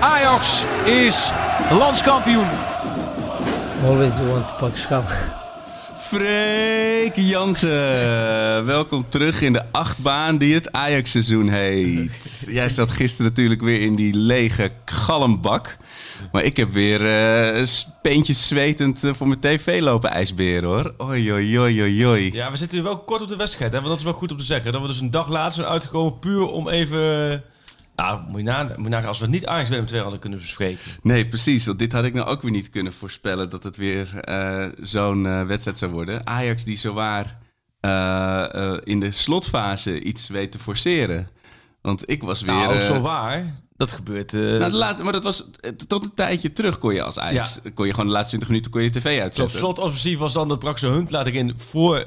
Ajax is landskampioen. Always want to pak schap. Freek Jansen, welkom terug in de achtbaan die het Ajax-seizoen heet. Jij zat gisteren natuurlijk weer in die lege galmbak. Maar ik heb weer uh, peentjes zwetend uh, voor mijn tv lopen ijsberen hoor. Oi, oi, oi, oi, oi. Ja, we zitten wel kort op de wedstrijd, hè? want dat is wel goed om te zeggen. Dat we dus een dag later zijn uitgekomen puur om even... Nou, moet je nagaan als we niet Ajax Willem II hadden kunnen bespreken. Nee, precies. Want dit had ik nou ook weer niet kunnen voorspellen dat het weer uh, zo'n uh, wedstrijd zou worden. Ajax die zowaar uh, in de slotfase iets weet te forceren. Want ik was weer... Nou, zowaar. Dat gebeurt. Uh... Nou, de laatste, maar dat was tot een tijdje terug kon je als Ajax. Ja. Kon je gewoon de laatste 20 minuten kon je tv uitzetten. Op slotoffensief was dan dat Braxe Hunt laat ik in voor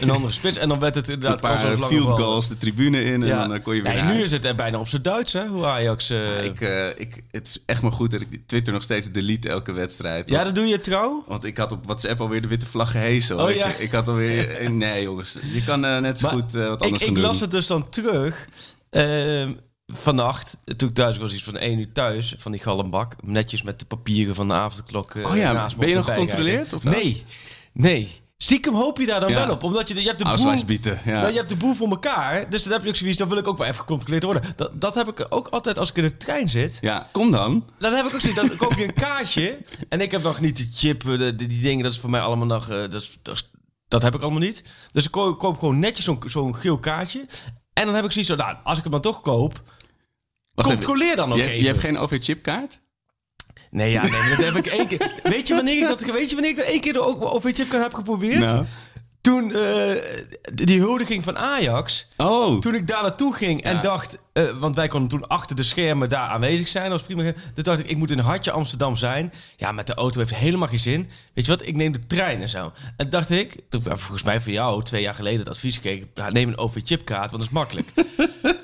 een andere spits. En dan werd het inderdaad... Een paar field goals de tribune in en dan kon je weer ja, Nu is het bijna op zijn Duits, hè? Hoe Ajax... Uh... Ja, ik, uh, ik, het is echt maar goed dat ik Twitter nog steeds delete elke wedstrijd. Ja, dat doe je trouw? Want ik had op WhatsApp alweer de witte vlag gehezen. Oh, ja. ik, had alweer... Nee, jongens. Je kan uh, net zo maar goed wat anders ik, ik doen. las het dus dan terug... Ehm, vannacht, toen ik thuis was, iets van 1 uur thuis, van die galmbak. Netjes met de papieren van de avondklok. oh ja, ben je nog gecontroleerd? Of nee, nee. Stiekem hoop je daar dan ja. wel op. Omdat je, je hebt de boel, ja. nou, je hebt de boel voor elkaar. Dus dan heb je ook zoiets, dan wil ik ook wel even gecontroleerd worden. Dat, dat heb ik ook altijd als ik in de trein zit. Ja, kom dan. Dan heb ik ook zoiets, dan koop je een kaartje. En ik heb nog niet de chip, de, die dingen, dat is voor mij allemaal nog... Uh, dat, is, dat, is, dat, heb ik allemaal niet. Dus ik koop, koop gewoon netjes zo'n zo'n geel kaartje. En dan heb ik zoiets van, nou, als ik hem dan toch koop... Wacht controleer dan ook je, even. Je hebt geen OV-chipkaart? Nee, ja, nee, dat heb ik één keer. Weet je wanneer ik dat, weet je wanneer ik dat één keer de OV-chipkaart heb geprobeerd? Nou. Toen uh, die huldiging van Ajax. Oh. Toen ik daar naartoe ging en dacht. uh, want wij konden toen achter de schermen daar aanwezig zijn. Was prima. Toen dacht ik, ik moet in Hartje Amsterdam zijn. Ja, met de auto heeft helemaal geen zin. Weet je wat? Ik neem de trein en zo. En dacht ik, toen volgens mij van jou twee jaar geleden het advies kreeg. Neem een OV-chipkaart, want dat is makkelijk.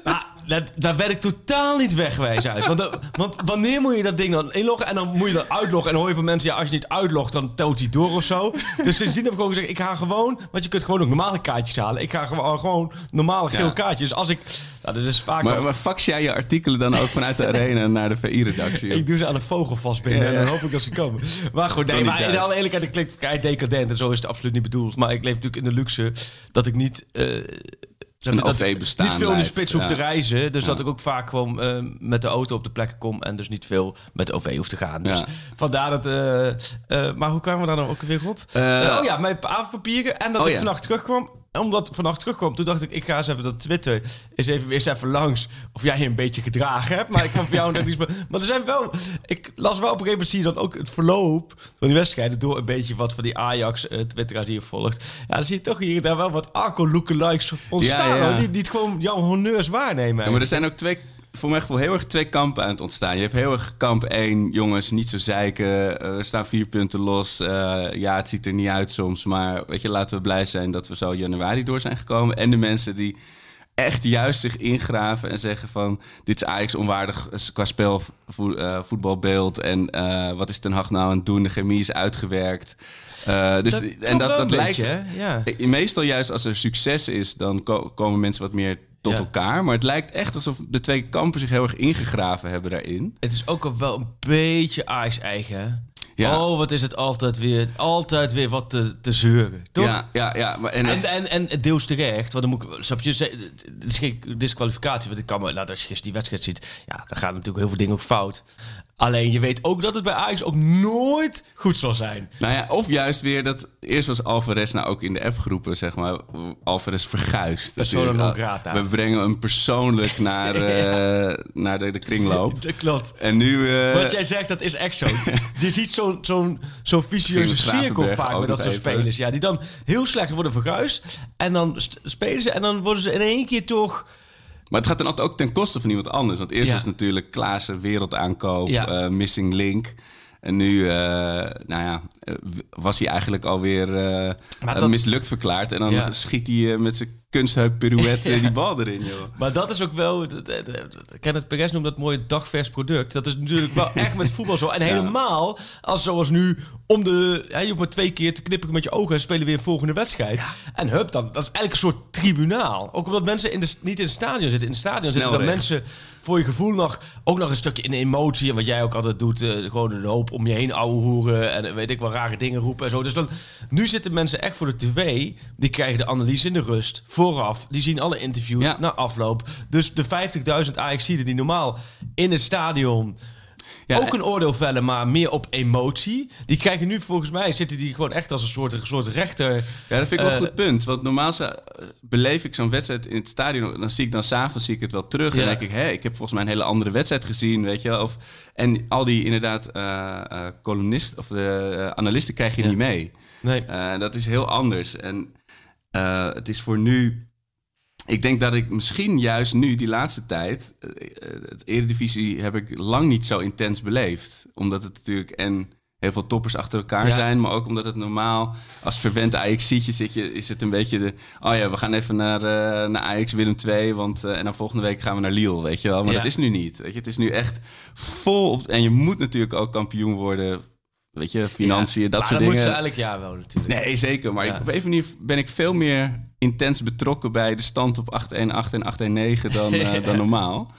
dat, daar werd ik totaal niet wegwijs uit. Want, dat- want wanneer moet je dat ding dan inloggen? En dan moet je dan uitloggen. En dan hoor je van mensen, ja, als je niet uitlogt, dan telt hij door of zo. Dus sindsdien heb ik gewoon gezegd, ik ga gewoon... Want je kunt gewoon ook normale kaartjes halen. Ik ga gewoon, gewoon normale geel Ja. kaartjes. Als ik... Nou, dat is vaak... Maar, wel- maar fax jij je artikelen dan ook vanuit de arena naar de VI-redactie? ik doe ze aan de vogel vastbinden Ja, en dan hoop ik dat ze komen. Maar goed, nee, maar in alle eerlijkheid, ik klink kei decadent en zo is het absoluut niet bedoeld. Maar ik leef natuurlijk in de luxe dat ik niet... eh, zeg maar, dat ik Niet veel in de spits hoef te reizen. Dus Ja. dat ik ook vaak gewoon eh, met de auto op de plekken kom. En dus niet veel met de OV hoef te gaan. Dus Ja. vandaar dat... eh, maar hoe kwamen we daar nou ook weer op? Eh, oh ja, mijn avondpapieren. En dat oh ik vannacht terugkwam. Omdat ik vannacht terugkwam, toen dacht ik, ik ga eens even dat Twitter eens even, eens even langs. Of jij je een beetje gedragen hebt. Maar ik kwam voor jou net niet. Maar er zijn wel. Ik las wel op een gegeven moment zie je dan ook het verloop van die wedstrijden. Door een beetje wat van die Ajax uh, Twitteraars die je volgt. Ja, dan zie je toch hier daar wel wat Arco lookalikes ontstaan. Ja, Die, die het gewoon jouw honneurs waarnemen. Ja, maar er zijn ook twee, voor mijn gevoel heel erg twee kampen aan het ontstaan. Je hebt heel erg kamp 1, jongens, niet zo zeiken. eh, we staan vier punten los. eh, ja, het ziet er niet uit soms. Maar weet je, laten we blij zijn dat we zo januari door zijn gekomen. En de mensen die echt juist zich ingraven en zeggen van... dit is Ajax onwaardig qua spel, vo- eh, voetbalbeeld. En wat is Ten Hag nou aan het doen? De chemie is uitgewerkt. Dus, Dat en dat, dat lijkt... beetje? Ja. Meestal juist als er succes is, dan ko- komen mensen wat meer tot Ja. elkaar. Maar het lijkt echt alsof de twee kampen zich heel erg ingegraven hebben daarin. Het is ook wel een beetje Ajax eigen. hè? Ja. Oh, wat is het altijd weer, altijd weer wat te, te zeuren. Toch? Ja, ja, ja. Maar, en, En, en, en deels terecht, want dan moet ik, snap je, het is geen disqualificatie, want ik kan me, nou, als je gisteren die wedstrijd ziet, ja, dan gaan natuurlijk heel veel dingen ook fout. Alleen je weet ook dat het bij Ajax ook nooit goed zal zijn. nou ja, of juist weer dat... Eerst was Alvarez nou ook in de appgroepen, zeg maar... Alvarez verguisd. Persona non grata. We brengen hem persoonlijk naar, eh, naar de, de kringloop. Dat klopt. En nu... eh, Wat jij zegt, dat is echt zo. je ziet zo'n zo'n zo'n vicieuze cirkel vaak met dat soort spelers. Ja, die dan heel slecht worden verguisd. En dan spelen ze en dan worden ze in één keer toch... Maar het gaat dan altijd ook ten koste van iemand anders. Want eerst Ja. was natuurlijk Klaassen wereldaankoop, Ja. eh, missing link. En nu, eh, nou ja, eh, was hij eigenlijk alweer dat- mislukt verklaard. En dan Ja. schiet hij met zijn kunstheup pirouette die bal erin, joh. Maar dat is ook wel... Kenneth Perez noemt dat mooi dagvers product. Dat is natuurlijk wel echt met voetbal zo. En helemaal als zoals nu om de... Ja, je hoeft maar twee keer te knippen met je ogen en spelen weer een volgende wedstrijd. En hup, dan, dat is eigenlijk een soort tribunaal. Ook omdat mensen in de, niet in het stadion zitten. In het stadion zitten dan mensen voor je gevoel nog... Ook nog een stukje in emotie. En wat jij ook altijd doet. eh, gewoon een hoop om je heen ouwe hoeren. En eh, weet ik wel, rare dingen roepen en zo. Dus dan... Nu zitten mensen echt voor de tv. Die krijgen de analyse in de rust. Vooraf. Die zien alle interviews Ja. na afloop. Dus de 50.000 Ajaxiden die normaal in het stadion... Ja, ook een oordeel vellen, maar meer op emotie. Die krijgen nu volgens mij, zitten die gewoon echt als een soort, een soort rechter. Ja, dat vind ik wel Eh, een goed punt. Want normaal beleef ik zo'n wedstrijd in het stadion. Dan zie ik dan s'avonds zie ik het wel terug. Ja. En denk ik, hé, ik heb volgens mij een hele andere wedstrijd gezien, weet je. Of, en al die inderdaad eh eh, columnisten of de analisten krijg je Ja. niet mee. Nee. Dat is heel anders. En het is voor nu... Ik denk dat ik misschien juist nu, die laatste tijd... eh, eh, het Eredivisie heb ik lang niet zo intens beleefd. Omdat het natuurlijk en heel veel toppers achter elkaar Ja. zijn... maar ook omdat het normaal als verwend Ajax-zietje zit je... is het een beetje de... oh ja, we gaan even naar, eh, naar Ajax Willem 2... Want, en dan volgende week gaan we naar Lille, weet je wel. Maar Ja. dat is nu niet. Weet je? Het is nu echt vol... Op, en je moet natuurlijk ook kampioen worden... Weet je, financiën, dat maar soort dat dingen. moeten ze elk jaar wel natuurlijk. Nee, zeker. Maar Ja. ik- op een manier ben ik veel meer intens betrokken bij de stand op 818 en 819 dan, eh, dan normaal.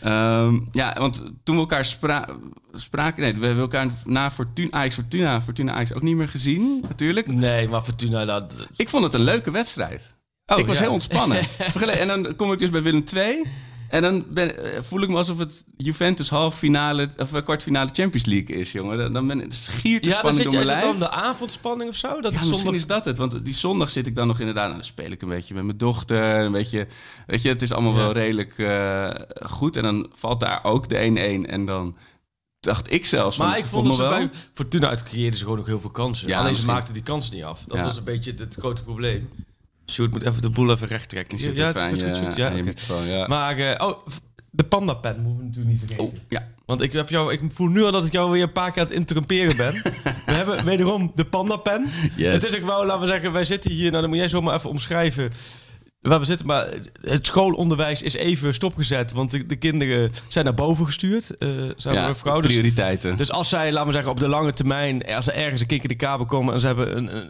Ehm, ja, want toen we elkaar spra spraken... Nee, we hebben elkaar na Fortuna, Ajax Fortuna, Fortuna Ajax ook niet meer gezien, natuurlijk. Nee, maar Fortuna, dat... Ik vond het een leuke wedstrijd. Oh, ik was ja. heel ontspannen. En dan kom ik dus bij Willem II... En dan ben, eh, voel ik me alsof het Juventus half finale of eh, kwartfinale Champions League is, jongen. Dan- Dan ben ik schier te Ja, spanning zit door je, mijn het lijf. dan de avondspanning of zo? Dat Ja, is misschien zondag- is dat het. Want die zondag zit ik dan nog inderdaad... Nou, dan speel ik een beetje met mijn dochter. Een beetje, weet je, het is allemaal wel redelijk eh, goed. En dan valt daar ook de 1-1. En dan dacht ik zelfs van... Maar ik het vond dat ze wel. bij Fortuna uit creëerden ze gewoon ook heel veel kansen. Ja, Alleen ze maakten die kansen niet af. Dat Ja. was een beetje het, het grote probleem. Sjoerd moet even de boel even recht trekken. Zit ja, het aan is goed, je, goed, goed. Ja, aan microfoon, ja. Maar, eh, oh, de pandapen moeten we natuurlijk niet vergeten. Oh, ja. Want ik, heb jou, ik voel nu al dat ik jou weer een paar keer aan het interrumperen ben. we hebben wederom de pandapen. Yes. Het is ook wel, laten we zeggen, wij zitten hier... Nou, dan moet jij zo maar even omschrijven waar we zitten. Maar het schoolonderwijs is even stopgezet. Want de, de kinderen zijn naar boven gestuurd. eh zijn ja we vrouw. Dus, prioriteiten. dus als zij, laten we zeggen, op de lange termijn... Als er ergens een kikker in de kabel komen... en ze hebben een, een,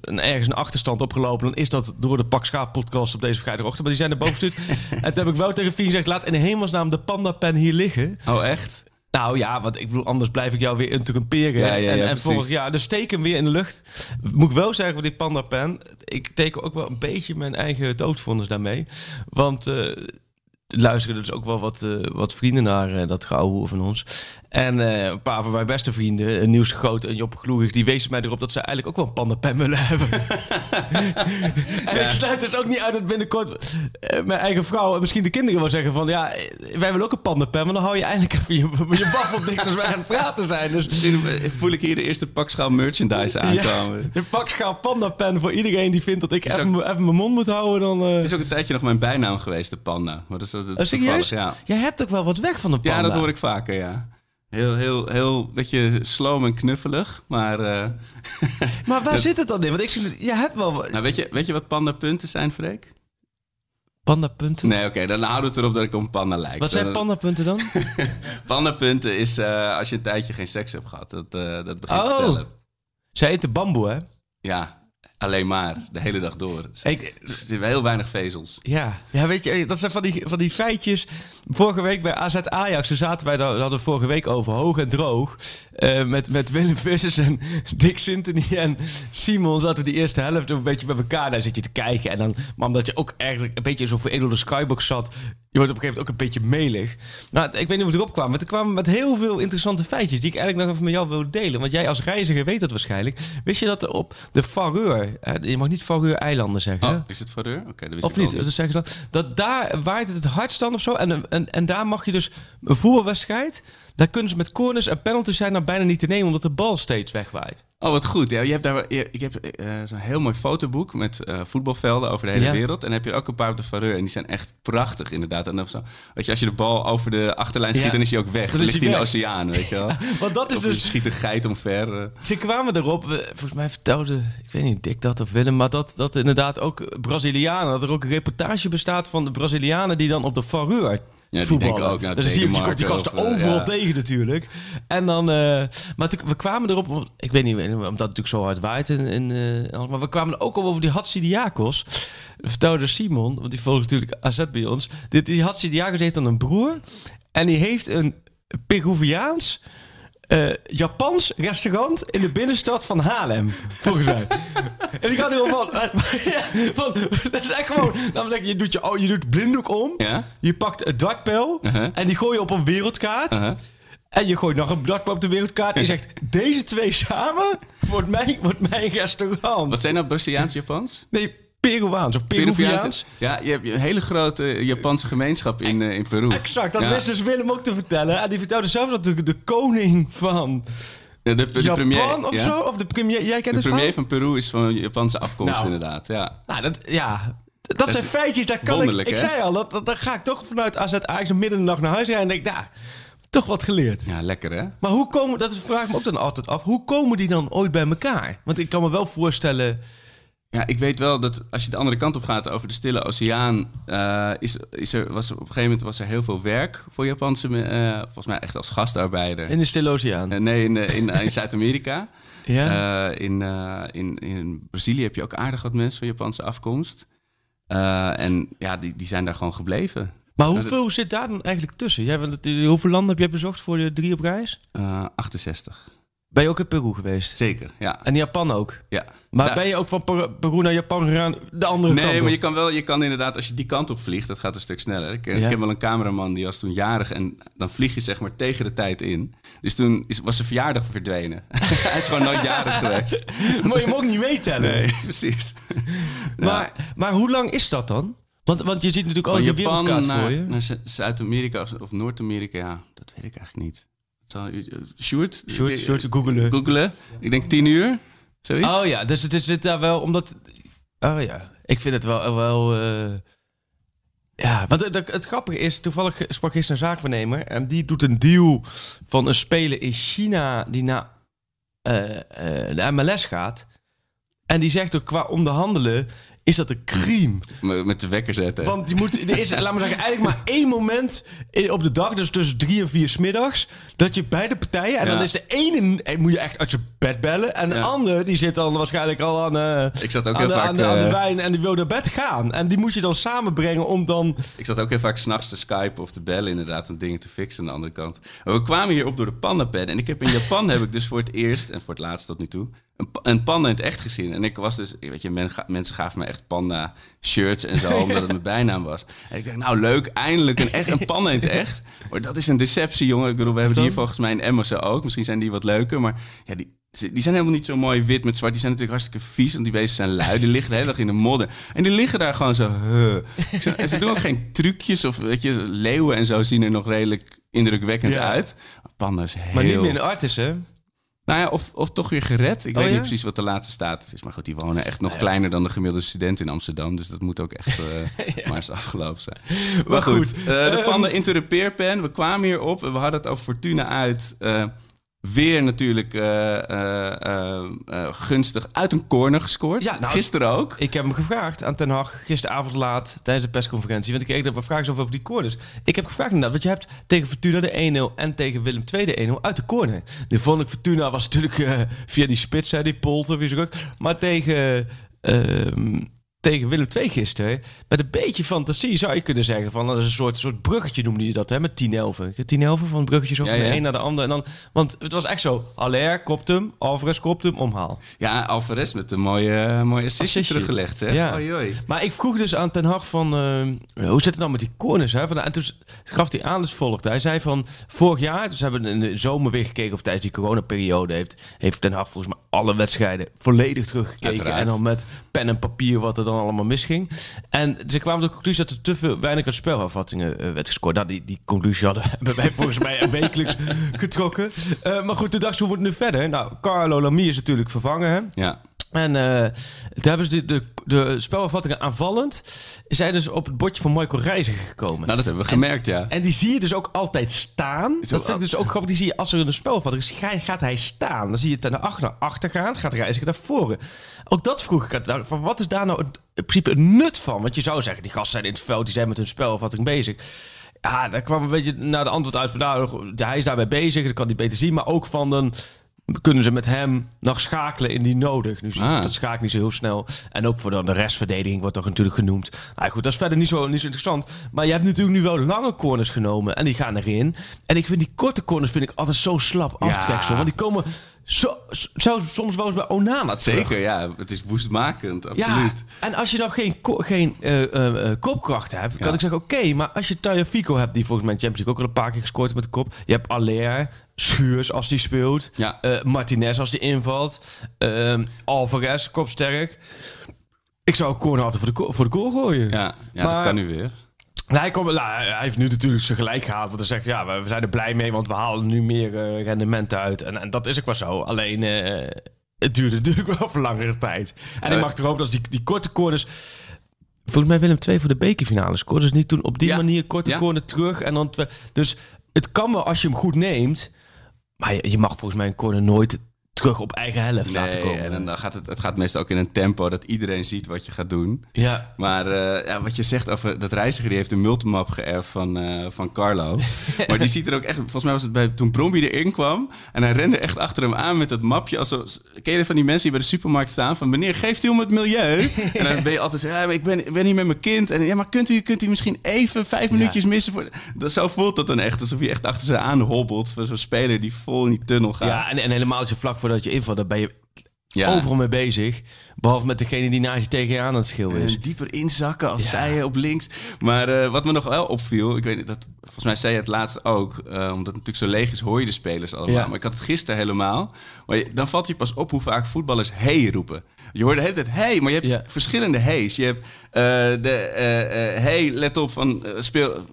een, ergens een achterstand opgelopen... dan is dat door de Pak Schaap podcast op deze vrijdagochtend. Maar die zijn naar boven gestuurd. en toen heb ik wel tegen Fien gezegd... laat in hemelsnaam de pandapen hier liggen. Oh, echt? Nou ja, want ik bedoel, anders blijf ik jou weer interrumperen. Ja, ja, en, ja, en vorig jaar, dus steek hem weer in de lucht. Moet ik wel zeggen, voor die panda pen, ik teken ook wel een beetje mijn eigen doodvondens daarmee. Want eh luisteren dus ook wel wat, eh, wat vrienden naar eh, dat geouwe van ons. En eh, een paar van mijn beste vrienden, eh, de Groot en Job Gloerig, die wezen mij erop dat ze eigenlijk ook wel een willen hebben. en ik sluit dus ook niet uit dat binnenkort eh, mijn eigen vrouw en misschien de kinderen wel zeggen van ja, wij willen ook een panda pen, maar dan hou je eindelijk even je, je baffel dicht als wij aan het praten zijn. Dus Misschien voel ik hier de eerste pakschaal merchandise aankomen. ja, de pakschaal panda pen voor iedereen die vindt dat ik even, ook- even mijn mond moet houden. Dan, Het is ook een tijdje nog mijn bijnaam geweest, de panda. Maar dat is, dat is Eh, serieus? Ja. Jij hebt ook wel wat weg van de panda. ja, dat hoor ik vaker, ja. Heel, heel, heel, beetje sloom en knuffelig. Maar eh, Maar waar zit het dan in? Want ik zie, je hebt wel nou, weet, je, weet je wat pandapunten zijn, Freek? pandapunten. Nee, oké, dan houden we het erop dat ik op een panda lijk. Wat zijn pandapunten dan? Pandapunten is eh, als je een tijdje geen seks hebt gehad. Dat, eh, dat begint Oh. te tellen. Zij eten bamboe, hè? Ja, alleen maar. De hele dag door. Ik, Er zitten heel weinig vezels. ja. ja, weet je, dat zijn van die, van die feitjes. Vorige week bij AZ Ajax, toen zaten wij, daar we hadden we vorige week over, hoog en droog. eh, met, met Willem Vissers en Dick Sintony en Simon zaten we die eerste helft een beetje bij elkaar. Daar zit je te kijken. En dan, maar omdat je ook eigenlijk een beetje in zo'n veredelde skybox zat, je wordt op een gegeven moment ook een beetje melig. Nou, ik weet niet of we erop kwamen, maar we kwamen met heel veel interessante feitjes die ik eigenlijk nog even met jou wil delen. Want jij als reiziger weet dat waarschijnlijk. Wist je dat er op de Faroe, je mag niet Faroe-eilanden zeggen, hè? Oh, is het? Oké, wist Of niet? Zeggen dan. Dat daar waait het het hardst dan of zo. En, en, en daar mag je dus een voetbalwedstrijd. Daar kunnen ze met corners en penalties zijn naar bijna niet te nemen omdat de bal steeds wegwaait. Oh, wat goed. Ja, je hebt daar, je- ik heb eh, zo'n heel mooi fotoboek met eh, voetbalvelden over de hele Ja. wereld. En dan heb je er ook een paar op de Vareur. En die zijn echt prachtig, inderdaad. En dan zo, weet je, als je de bal over de achterlijn schiet, Ja. dan is hij ook weg. Dan Dan ligt hij in de oceaan, weet je wel. Want dat is Of dus... schiet een geit omver. eh. Ze kwamen erop, volgens mij vertelde, ik weet niet, Dick dat of Willem, maar dat, dat inderdaad ook Brazilianen, dat er ook een reportage bestaat van de Brazilianen die dan op de Vareur Ja, die voetballen. ook, nou, dus je, je komt die Denemarken gasten eh, overal ja. tegen natuurlijk. En dan, eh, maar toen, we kwamen erop, ik weet niet, omdat het natuurlijk zo hard waait, in, in, eh, maar we kwamen er ook over die Hatsidiakos. Vertelde Simon, want die volgt natuurlijk AZ bij ons. Dit, die Hatsidiakos heeft dan een broer en die heeft een Peruviaans eh, Japans restaurant in de binnenstad van Haarlem, volgens mij. en ik had er gewoon van, ja, van, dat is echt gewoon, namelijk je doet je, oh, je doet blinddoek om, Ja? je pakt een dartpijl Uh-huh. en die gooi je op een wereldkaart. Uh-huh. En je gooit nog een dartpijl op de wereldkaart en je zegt, deze twee samen wordt mijn, wordt mijn restaurant. Wat zijn nou Braziliaans Japans? Nee, Peruaans of Peruviaans. Ja, je hebt een hele grote Japanse gemeenschap in, eh, in Peru. Exact, dat Ja. wist dus Willem ook te vertellen. En die vertelde zelfs dat de, de koning van De, de, de Japan premier, of ja. zo? Of de premier, jij kent De premier van? van Peru is van Japanse afkomst, Nou. inderdaad. Ja. Nou, dat, ja, dat zijn feitjes, daar kan ik... Ik hè? zei al, dat, dat, daar ga ik toch vanuit AZ Ajax midden in de nacht naar huis rijden en denk, nou, toch wat geleerd. ja, lekker hè? Maar hoe komen, dat vraag ik me ook dan altijd af, hoe komen die dan ooit bij elkaar? Want ik kan me wel voorstellen, Ja, ik weet wel dat als je de andere kant op gaat over de Stille Oceaan, eh, is, is er, was, op een gegeven moment was er heel veel werk voor Japanse, eh, volgens mij echt als gastarbeider. in de Stille Oceaan. Eh, nee, in, in, in Zuid-Amerika. ja? In, in, in Brazilië heb je ook aardig wat mensen van Japanse afkomst. En ja, die, die zijn daar gewoon gebleven. maar hoeveel zit daar dan eigenlijk tussen? Jij, bent het- hoeveel landen heb je bezocht voor de drie op reis? Eh 68. Ben je ook in Peru geweest? Zeker, ja. En Japan ook? ja. Maar ben je ook van Per- Peru naar Japan gegaan, de andere kant Nee, maar je kan wel, je kan inderdaad, als je die kant op vliegt, dat gaat een stuk sneller. Ik, ik Ja. heb wel een cameraman die was toen jarig en dan vlieg je zeg maar tegen de tijd in. Dus toen is, was zijn verjaardag verdwenen. Hij is gewoon nooit jarig geweest. Maar je mag niet meetellen. Nee, precies. Maar, maar hoe lang is dat dan? Want, want je ziet natuurlijk die Japan wereldkaart naar, voor je. naar Zuid-Amerika of, of Noord-Amerika, ja, dat weet ik eigenlijk niet. Eh, Sjoerd? Sjoerd, Eh, Sjoerd, googelen. Googelen. Ik denk tien uur, zoiets. Oh ja, dus het is dit daar wel omdat. Oh ja, ik vind het wel. wel eh, Ja, want het, het, het grappige is, toevallig sprak gisteren een zaakbenemer en die doet een deal van een speler in China die naar eh, eh, de MLS gaat. En die zegt ook qua onderhandelen is dat een crime. Met de wekker zetten. Want je moet, er is, laat maar zeggen, eigenlijk maar één moment op de dag, dus tussen drie en vier smiddags, dat je beide partijen, en Ja. dan is de ene, eh, moet je echt uit je bed bellen, en de Ja. andere, die zit dan waarschijnlijk al aan, eh, Ik zat ook aan, heel de, vaak... aan, de, aan de eh, wijn en die wil naar bed gaan. En die moet je dan samenbrengen om dan... Ik zat ook heel vaak s'nachts te skypen of te bellen inderdaad om dingen te fixen aan de andere kant. Maar we kwamen hier op door de pandapen en ik heb in Japan heb ik dus voor het eerst en voor het laatst tot nu toe een, pa- een panda in het echt gezien. En ik was dus, weet je, men, mensen gaven me echt panda shirts en zo omdat het mijn bijnaam was. En ik dacht, nou leuk, eindelijk een echt een panda in het echt. Maar dat is een deceptie, jongen. Ik bedoel, we hebben die hier volgens mij in Emmersen ook. Misschien zijn die wat leuker, maar ja, die, ze- die zijn helemaal niet zo mooi wit met zwart. Die zijn natuurlijk hartstikke vies, want die wezen zijn lui. Die liggen de hele dag in de modder. En die liggen daar gewoon zo... huh. En ze doen ook geen trucjes of, weet je, leeuwen en zo zien er nog redelijk indrukwekkend Ja. uit. Panda is heel... Maar niet meer in Artis, hè? Nou ja, of, of toch weer gered. Ik Oh, weet ja? niet precies wat de laatste status is. Maar goed, die wonen echt nog kleiner dan de gemiddelde student in Amsterdam. Dus dat moet ook echt eh, maar eens afgelopen zijn. Maar, goed, goed, eh, de ehm, panda into the peerpen. We kwamen hier op. We hadden het over Fortuna uit. Weer natuurlijk eh, eh, eh, gunstig uit een corner gescoord. Ja, nou, Gisteren ook. Ik heb hem gevraagd aan Ten Hag gisteravond laat tijdens de persconferentie. Want ik kreeg er wat vragen over die corners. Ik heb gevraagd inderdaad, want je hebt tegen Fortuna de 1-0 en tegen Willem II de 1-0 uit de corner. Nu vond ik Fortuna was natuurlijk via die spits, hè, die Polter, wie ze ook. Maar tegen, ehm, tegen Willem II gisteren, met een beetje fantasie zou je kunnen zeggen van dat is een soort, soort bruggetje noemde je dat, hè, met 10-11. 10-11 van het bruggetje zo Ja, van de ja. een naar de ander. En dan, want het was echt zo, Allaire kopt hem, Alvarez kopt hem, omhaal. Ja, Alvarez met een mooie, mooie assistje teruggelegd. Zeg. Ja. Oei, oei. Maar ik vroeg dus aan Ten Hag van... eh, hoe zit het nou met die corners? Hè? Van, en toen gaf hij aan, dus volgde. Hij zei van, vorig jaar... Dus we hebben in de zomer weer gekeken... of tijdens die coronaperiode heeft, heeft Ten Hag volgens mij alle wedstrijden volledig teruggekeken. Uiteraard. En dan met pen en papier wat er dan dan allemaal misging. En ze kwamen tot de conclusie dat er te veel, weinig uit spelafvattingen eh, werd gescoord. Nou, die, die conclusie hadden hebben wij volgens mij wekelijks getrokken. Eh, maar goed, toen dacht ze, hoe moet het nu verder? Nou, Carlo Lamy is natuurlijk vervangen. Hè? Ja. En eh, toen hebben ze de, de, de spelafvattingen aanvallend... zijn dus op het bordje van Michael Reiziger gekomen. Nou, dat hebben we gemerkt, ja. En die zie je dus ook altijd staan. Dat vind ik dus ook grappig. Die zie je als er een spelvatting is, ga- gaat hij staan. Dan zie je het naar achter, naar achter gaan, gaat Reiziger naar voren. Ook dat vroeg ik Van wat is daar nou in principe het nut van? Want je zou zeggen, die gasten zijn in het veld, die zijn met hun spelvatting bezig. Ja, daar kwam een beetje naar de antwoord uit van, nou, hij is daarbij bezig, dat kan hij beter zien. Maar ook van, dan kunnen ze met hem nog schakelen indien nodig. Nu, Ah. Dat schaakt niet zo heel snel. En ook voor dan de restverdediging wordt toch natuurlijk genoemd. Nou goed, dat is verder niet zo, niet zo interessant. Maar je hebt natuurlijk nu wel lange corners genomen. En die gaan erin. En ik vind die korte corners vind ik altijd zo slap Ja. aftreksel. Want die komen zo, zo, soms wel eens bij Onana terug. Zeker, ja. Het is woestmakend, Ja, absoluut. en als je dan geen, ko- geen eh, eh, eh, kopkracht hebt, kan Ja. ik zeggen, oké, maar als je Taya Fico hebt, die volgens mij Champions League ook al een paar keer gescoord heeft met de kop. Je hebt Aller, Schuurs als die speelt, Ja. Martinez als die invalt, ehm Alvarez, kopsterk. Ik zou een corner altijd voor de, voor de goal gooien. Ja, ja Maar- dat kan nu weer. Nou, hij, komt, nou, hij heeft nu natuurlijk zijn gelijk gehaald. Want hij zegt, ja, we, we zijn er blij mee, want we halen nu meer eh, rendement uit. En, en dat is ook wel zo. Alleen, eh, het duurde natuurlijk wel voor langere tijd. En ik Eh. mag er hopen dat die, die korte corners... Volgens mij Willem II voor de bekerfinale scoorde. Dus niet toen op die Ja. manier korte Ja. corner terug. En dan dus het kan wel als je hem goed neemt. Maar je, je mag volgens mij een corner nooit terug op eigen helft laten Nee, komen. en dan gaat het, het gaat meestal ook in een tempo dat iedereen ziet wat je gaat doen. ja. Maar eh, ja, wat je zegt over dat reiziger, die heeft een multimap geërfd van, eh, van Carlo. maar die ziet er ook echt, volgens mij was het bij, toen Bromby erin kwam. En hij rende echt achter hem aan met dat mapje. Als zo, ken je van die mensen die bij de supermarkt staan? Van meneer, geeft u om het milieu? en dan ben je altijd zo, ja, maar ik ben, ben hier met mijn kind. En ja, maar kunt u, kunt u misschien even vijf minuutjes missen? Voor, dat, zo voelt dat dan echt, alsof je echt achter ze aan hobbelt. Voor zo'n speler die vol in die tunnel gaat. ja, en, en helemaal als je vlak voordat je invalt, dan ben je Ja. overal mee bezig. Behalve met degene die naast je tegen je aan het schillen is. En dieper inzakken als Ja. zij op links. Maar eh, wat me nog wel opviel, ik weet niet, dat, volgens mij zei je het laatst ook, eh, omdat het natuurlijk zo leeg is, hoor je de spelers allemaal. Ja. Maar ik had het gisteren helemaal. Maar je- dan valt je pas op hoe vaak voetballers hey roepen. Je hoort de hele tijd hey, maar je hebt Ja. verschillende heys. Je hebt eh, de eh, eh, hey, let op van speel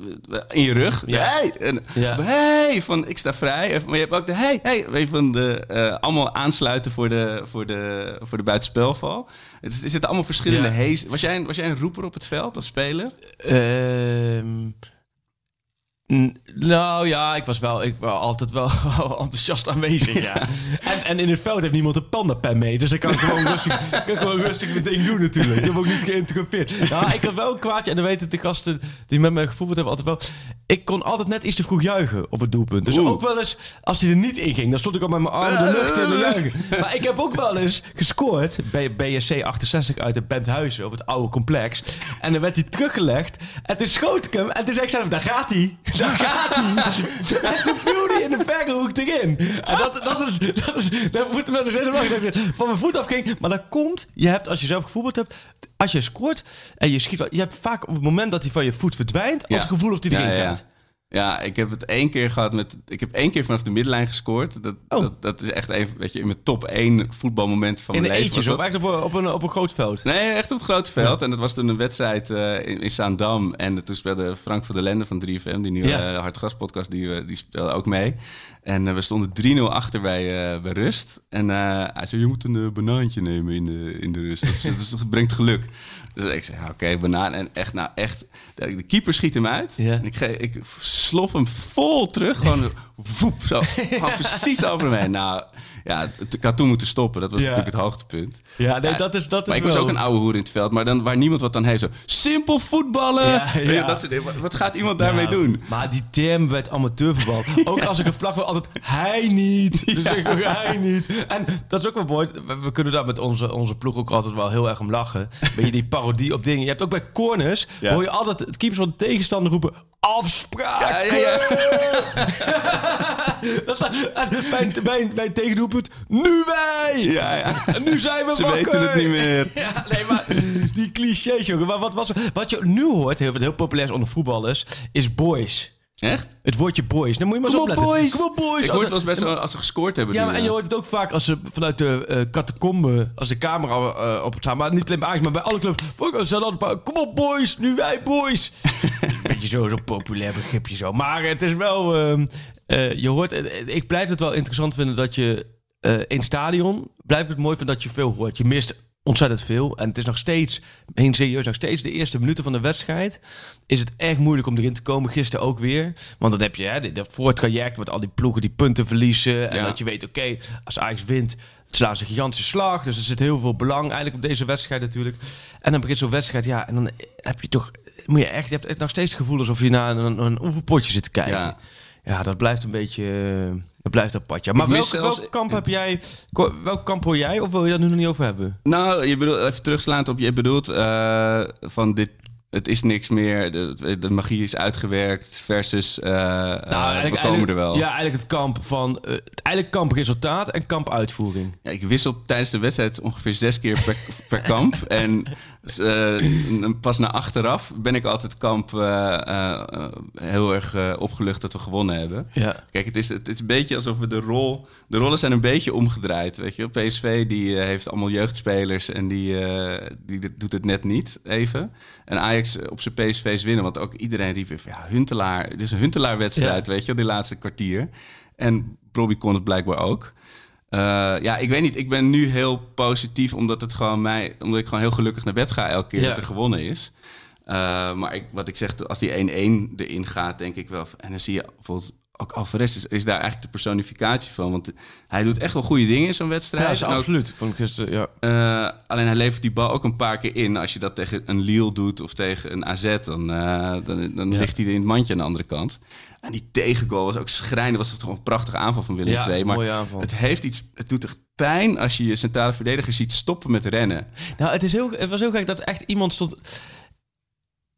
in je rug. Ja. Hey, en, Ja. hey van ik sta vrij. Maar je hebt ook de hey, hey, weet van de allemaal aansluiten voor de, voor de, voor de buitenspelval. Het is, er zitten allemaal verschillende hees. Was jij, een, was jij een roeper op het veld als speler? Ehm, nou ja, ik was wel, ik was altijd wel enthousiast aanwezig. Ja. En, en in het veld heeft niemand een pandapen mee. Dus ik kan gewoon rustig, kan gewoon rustig mijn ding doen natuurlijk. Ik heb ook niet geïnterrumpeerd. Nou, ik had wel een kwaadje. En dan weten de gasten die met me gevoetbald hebben altijd wel. Ik kon altijd net iets te vroeg juichen op het doelpunt. Dus Oeh. ook wel eens, als hij er niet in ging, dan stond ik al met mijn armen in de lucht te juichen. Maar ik heb ook wel eens gescoord bij BSC 68 uit het Benthuizen op het oude complex. En dan werd hij teruggelegd. En toen schoot ik hem. En toen zei ik zelf, daar gaat hij. Daar gaat hij. En toen viel hij in de verre hoek erin. En dat, dat is, dat is, daar moet dat ik van mijn voet afging. Maar dat komt, je hebt, als je zelf gevoetbald hebt, als je scoort en je schiet, je hebt vaak op het moment dat hij van je voet verdwijnt, als het gevoel of hij erin gaat. Ja, ik heb het één keer gehad met. Ik heb één keer vanaf de middenlijn gescoord. Dat, Oh. dat, dat is echt even, weet je, in mijn top één voetbalmoment van In mijn een leven. dat. echt op, een- op, een, op een groot veld. Nee, echt op het grote veld. En dat was toen een wedstrijd eh, in, in Zaandam. En toen speelde Frank van der Lende van 3FM, die nieuwe Ja. Hartgras podcast, die, eh, die speelde ook mee. En we stonden 3-0 achter bij, bij rust. En hij zei, je moet een banaantje nemen in de, in de rust. Dat, dat brengt geluk. Dus ik zei, ja, oké, banaan. En echt, nou echt, de, keeper schiet hem uit. Ja. En ik, ge- ik slof hem vol terug. Gewoon voep, zo. Gewoon precies over hem heen. Nou, ja, het- ik had toen moeten stoppen. Dat was Ja. natuurlijk het hoogtepunt. Ja, nee, Ja, dat is, dat is Maar ik wel... was ook een oude hoer in het veld, maar dan waar niemand wat dan heeft. Zo, simpel voetballen. Ja, Weet je, ja. Dat soort. Wat- Wat gaat iemand daarmee doen? Maar die term bij het amateurvoetbal. Ook als ik een vlag wil, altijd hij niet. Dus ik ook hij niet. En dat is ook wel mooi. We, we kunnen daar met onze, onze ploeg ook altijd wel heel erg om lachen. Beetje die parodie op dingen. Je hebt ook bij corners, Ja. hoor je altijd het keepers van de tegenstander roepen... Afspraak! Ja, ja, ja. Bij, bij, tegendoelpunt, nu wij! Ja, ja. En nu zijn we Ze wakker! weten het niet meer. Ja, nee, maar die clichés, jongen. Maar wat, was, wat je nu hoort, heel, wat heel populair is onder voetballers, is boys. Echt? Het woordje boys. Dan moet je maar Kom eens op, boys! Kom op, boys! Ik hoor het wel eens best wel als ze gescoord hebben. Ja, maar, en je hoort het ook vaak als ze vanuit de eh catacombe, als de camera eh, op het staan, maar niet alleen bij Ajax, maar bij alle clubs. Ze altijd een paar, kom op boys, nu wij boys. Beetje zo, zo'n populair begripje zo. Maar het is wel, ehm, eh, je hoort, eh, ik blijf het wel interessant vinden dat je eh, in stadion, blijf ik het mooi vinden dat je veel hoort. Je mist ontzettend veel. En het is nog steeds, heel serieus, nog steeds de eerste minuten van de wedstrijd. Is het echt moeilijk om erin te komen. Gisteren ook weer. Want dan heb je hè, dat voor het traject met al die ploegen die punten verliezen. En Ja. dat je weet, oké, als Ajax wint, slaan ze een gigantische slag. Dus er zit heel veel belang eigenlijk op deze wedstrijd natuurlijk. En dan begint zo'n wedstrijd, ja, en dan heb je toch, moet je echt, je hebt echt nog steeds het gevoel alsof je naar een, een oefenpotje zit te kijken. Ja. Ja. dat blijft een beetje, dat blijft apart. Ja. Maar welk, zelfs- welk kamp heb jij, welk kamp hoor jij? Of wil je dat nu nog niet over hebben? Nou, je bedoelt, even terugslaand op je bedoelt eh, van dit. Het is niks meer, de, de magie is uitgewerkt versus eh, eh, we komen er wel. Ja, eigenlijk het kamp van, het eigenlijk kamp resultaat en kamp uitvoering. Ja, ik wissel tijdens de wedstrijd ongeveer zes keer per, per kamp. En eh, pas na achteraf ben ik altijd kamp eh, eh, heel erg opgelucht dat we gewonnen hebben. Ja. Kijk, het is, het is een beetje alsof we de rol... De rollen zijn een beetje omgedraaid, weet je. PSV die heeft allemaal jeugdspelers en die, die doet het net niet even. En Ajax op zijn PSV's winnen, want ook iedereen riep van... Ja, Huntelaar, het is een Huntelaar-wedstrijd, weet je die laatste kwartier. En Robbie kon het blijkbaar ook. Eh, ja, ik weet niet. Ik ben nu heel positief omdat het gewoon mij, omdat ik gewoon heel gelukkig naar bed ga elke keer Ja. dat er gewonnen is. Eh, maar ik, wat ik zeg, als die 1-1 erin gaat, denk ik wel. En dan zie je bijvoorbeeld ook Alvarez is, is daar eigenlijk de personificatie van, want hij doet echt wel goede dingen in zo'n wedstrijd. Ja, ook- absoluut. Vond gisteren, ja. eh, alleen hij levert die bal ook een paar keer in. Als je dat tegen een Lille doet of tegen een AZ, dan, eh, dan, dan Ja. ligt hij er in het mandje aan de andere kant. En die tegengoal was ook schrijnend. Was toch een prachtige aanval van Willem II. Maar mooie aanval. het heeft iets. Het doet echt pijn als je je centrale verdediger ziet stoppen met rennen. Nou, het, is heel, het was heel gek dat echt iemand stond...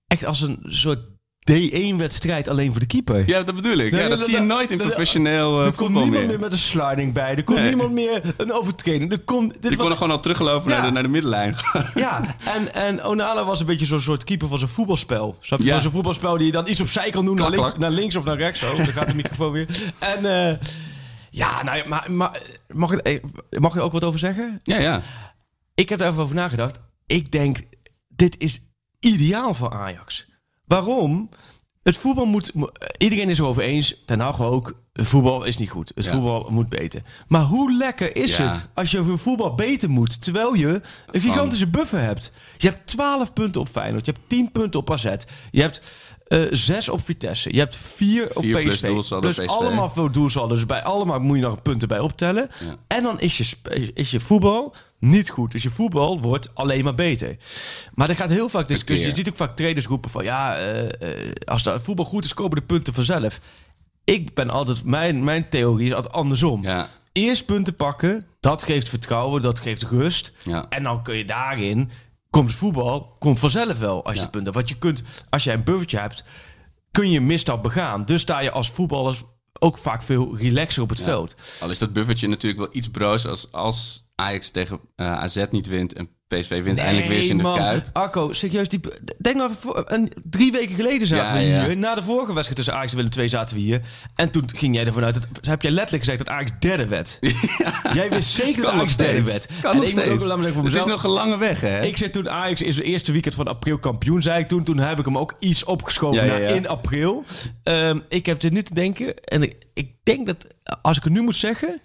Echt als een soort D1-wedstrijd alleen voor de keeper. Ja, dat bedoel ik. Nee, Ja, dat dat- zie je nooit in professioneel eh, er komt voetbal niemand meer. meer met een sliding bij. Er komt Nee. niemand meer een overtreding. Er komt, dit Die was, konden gewoon al teruglopen Ja. naar, de, naar de middenlijn. Ja, en, en Onana was een beetje zo'n soort keeper van zo'n voetbalspel. Snap je? Ja. Van zo'n voetbalspel die je dan iets opzij kan doen. Naar links, klak. naar links of naar rechts. Zo, dan gaat de microfoon weer. En eh, ja, nou, ja, maar, maar mag, ik, eh, mag ik er ook wat over zeggen? ja, ja. Ik heb er even over nagedacht. Ik denk, dit is ideaal voor Ajax. Waarom? Het voetbal moet... mo- Iedereen is erover eens. Ten Hag ook. Het voetbal is niet goed. Het Ja. voetbal moet beter. Maar hoe lekker is Ja. het als je voor voetbal beter moet... terwijl je een gigantische buffer hebt? Je hebt 12 punten op Feyenoord. Je hebt 10 punten op AZ. Je hebt eh 6 op Vitesse. Je hebt 4 op Vier plus PSV. dus PSV. allemaal veel doelsaldo. Dus bij allemaal moet je nog punten bij optellen. Ja. En dan is je, is je voetbal niet goed. Dus je voetbal wordt alleen maar beter. Maar er gaat heel vaak discussie. Je ziet ook vaak traders roepen van... ja, eh, eh, als de voetbal goed is, komen de punten vanzelf. Ik ben altijd... Mijn, mijn theorie is altijd andersom. ja. Eerst punten pakken. Dat geeft vertrouwen, dat geeft rust. Ja. En dan kun je daarin... Komt voetbal, komt vanzelf wel als je Ja. punten... Want je kunt, als jij een buffertje hebt... kun je een misstap begaan. Dus sta je als voetballer ook vaak veel relaxer op het Ja. veld. Al is dat buffertje natuurlijk wel iets broos als, als Ajax tegen eh, AZ niet wint en PSV wint eindelijk weer eens in de man. Kuip. Arco, serieus, die, denk nou, voor- een, drie weken geleden zaten Ja, we ja. hier. Na de vorige wedstrijd tussen Ajax en Willem II zaten we hier. En toen ging jij ervan uit, dat, heb jij letterlijk gezegd dat Ajax derde werd. Jij wist zeker dat Ajax derde werd. Kan en nog ik ook Het is nog een lange weg, hè? Ik zei toen Ajax is het eerste weekend van april kampioen, zei ik toen. Toen heb ik hem ook iets opgeschoven naar in april. Ehm, ik heb dit nu te denken. En ik, ik denk dat, als ik het nu moet zeggen,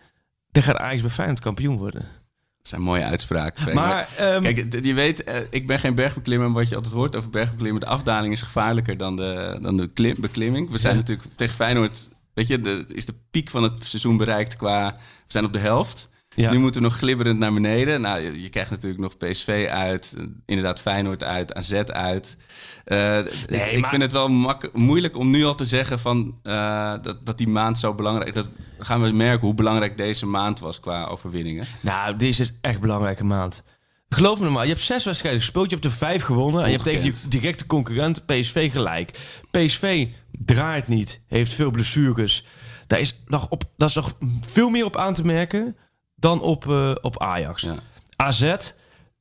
dan gaat Ajax bij Feyenoord kampioen worden. Dat zijn mooie uitspraken. Maar, ehm, Kijk, je weet, eh, ik ben geen bergbeklimmer. maar Wat je altijd hoort over bergbeklimmen... de afdaling is gevaarlijker dan de, dan de klim- beklimming. We zijn Ja. natuurlijk tegen Feyenoord... Weet je, de, is de piek van het seizoen bereikt qua... We zijn op de helft. Ja. Nu moeten we nog glibberend naar beneden. Nou, je, je krijgt natuurlijk nog PSV uit. Inderdaad Feyenoord uit. AZ uit. Eh, ik, ik maar- vind het wel mak- moeilijk om nu al te zeggen van, eh, dat, dat die maand zo belangrijk... Dat gaan we merken hoe belangrijk deze maand was qua overwinningen. Nou, deze is echt een belangrijke maand. Geloof me maar, je hebt zes wedstrijden gespeeld, je hebt er vijf gewonnen. En je hebt tegen je directe concurrent PSV gelijk. PSV draait niet, heeft veel blessures. Daar is nog, op, daar is nog veel meer op aan te merken dan op, eh, op Ajax. Ja. AZ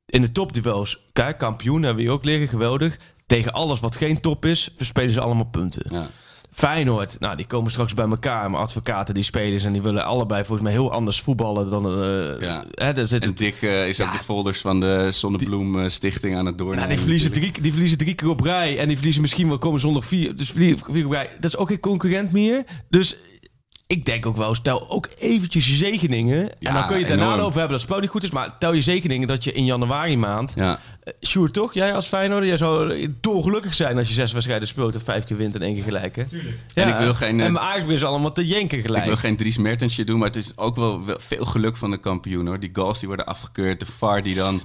in de topduels, kijk, kampioen hebben we hier ook liggen, geweldig. Tegen alles wat geen top is, verspelen ze allemaal punten. Ja. Feyenoord, nou, die komen straks bij elkaar. Mijn advocaten, die spelers, en die willen allebei volgens mij heel anders voetballen dan... eh Ja. hè, daar zit En Dick eh, is ook de folders van de Zonnebloem Stichting aan het doornemen. die, verliezen drie, die verliezen drie keer op rij. En die verliezen misschien wel komen zonder vier. Dus verliezen vier op rij. Dat is ook geen concurrent meer. Dus ik denk ook wel, stel ook eventjes je zegeningen. en Ja, dan kun je het daarna enorm. over hebben dat het spel niet goed is. Maar tel je zegeningen dat je in januari maand... Ja. Uh, Sjoerd, toch? Jij als Feyenoord, jij zou dolgelukkig zijn als je zes wedstrijden speelt en vijf keer wint en één keer gelijk, hè? Tuurlijk. En ik wil geen, eh, En mijn Ajax is allemaal te jenken gelijk. Ik wil geen Dries Mertensje doen, maar het is ook wel, wel veel geluk van de kampioen hoor. Die goals die worden afgekeurd, de VAR die dan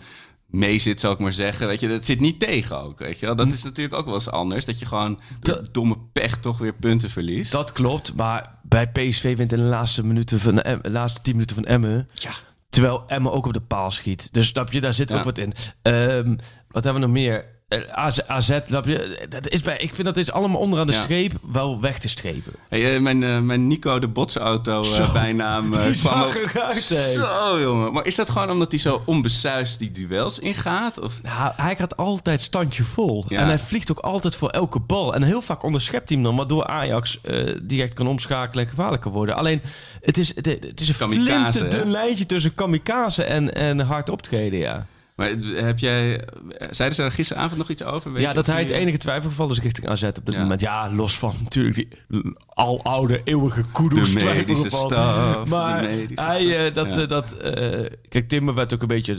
mee zit, zou ik maar zeggen. Weet je, dat zit niet tegen ook, weet je wel. Dat is natuurlijk ook wel eens anders, dat je gewoon door domme pech toch weer punten verliest. Dat klopt, maar bij PSV wint in de laatste, minuten van, de laatste tien minuten van Emmen. Ja. Terwijl Emmen ook op de paal schiet. Dus snap je, daar zit Ja. ook wat in. Ehm, wat hebben we nog meer? Eh, AZ? Dat is bij, ik vind dat is allemaal onderaan de Ja. streep wel weg te strepen. Hey, eh, mijn, eh, mijn Nico de Botsauto Zo, bijnaam die kwam ook-. Zo jongen. Maar is dat gewoon omdat hij zo onbesuisd die duels ingaat? Of? Nou, hij gaat altijd standje vol. Ja. En hij vliegt ook altijd voor elke bal. En heel vaak onderschept hij hem dan, waardoor Ajax direct kan omschakelen en gevaarlijk kan worden. Alleen, het is, het, het is een Kamikaze, flinte dun hè? lijntje tussen kamikaze en, en hard optreden, ja. Maar heb jij, zeiden ze er gisteravond nog iets over? Weet ja, dat hij het enige twijfelgeval is richting AZ op dit Ja. moment. Ja, los van natuurlijk die aloude, eeuwige kudos De medische staf, Maar de medische hij, eh, dat, Ja. eh, dat eh, kijk, Timber werd ook een beetje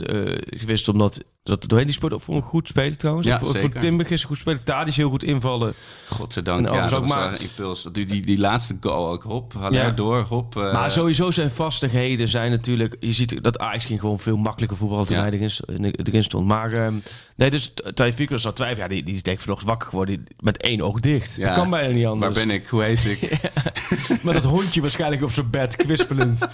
gewist omdat dat doorheen die sport ook vond ik goed spelen trouwens. Ja, vond zeker. Timber gisteren goed spelen. Tadic heel goed invallen. Godzijdank, En ja, dat ook maar- een impuls. Die, die, die laatste goal ook, hop, Ja. door, hop. maar sowieso zijn vastigheden zijn natuurlijk... Je ziet dat Ajax ging gewoon veel makkelijker voetballen toen Ja. st- erin stond. Maar ehm, nee, dus Taifik was al twijfel. Ja, die, die is denk ik vanochtend wakker geworden die- met één oog dicht. ja. Dat kan bijna niet anders. Waar ben ik? Hoe heet ik? Met dat hondje waarschijnlijk op zijn bed, kwispelend.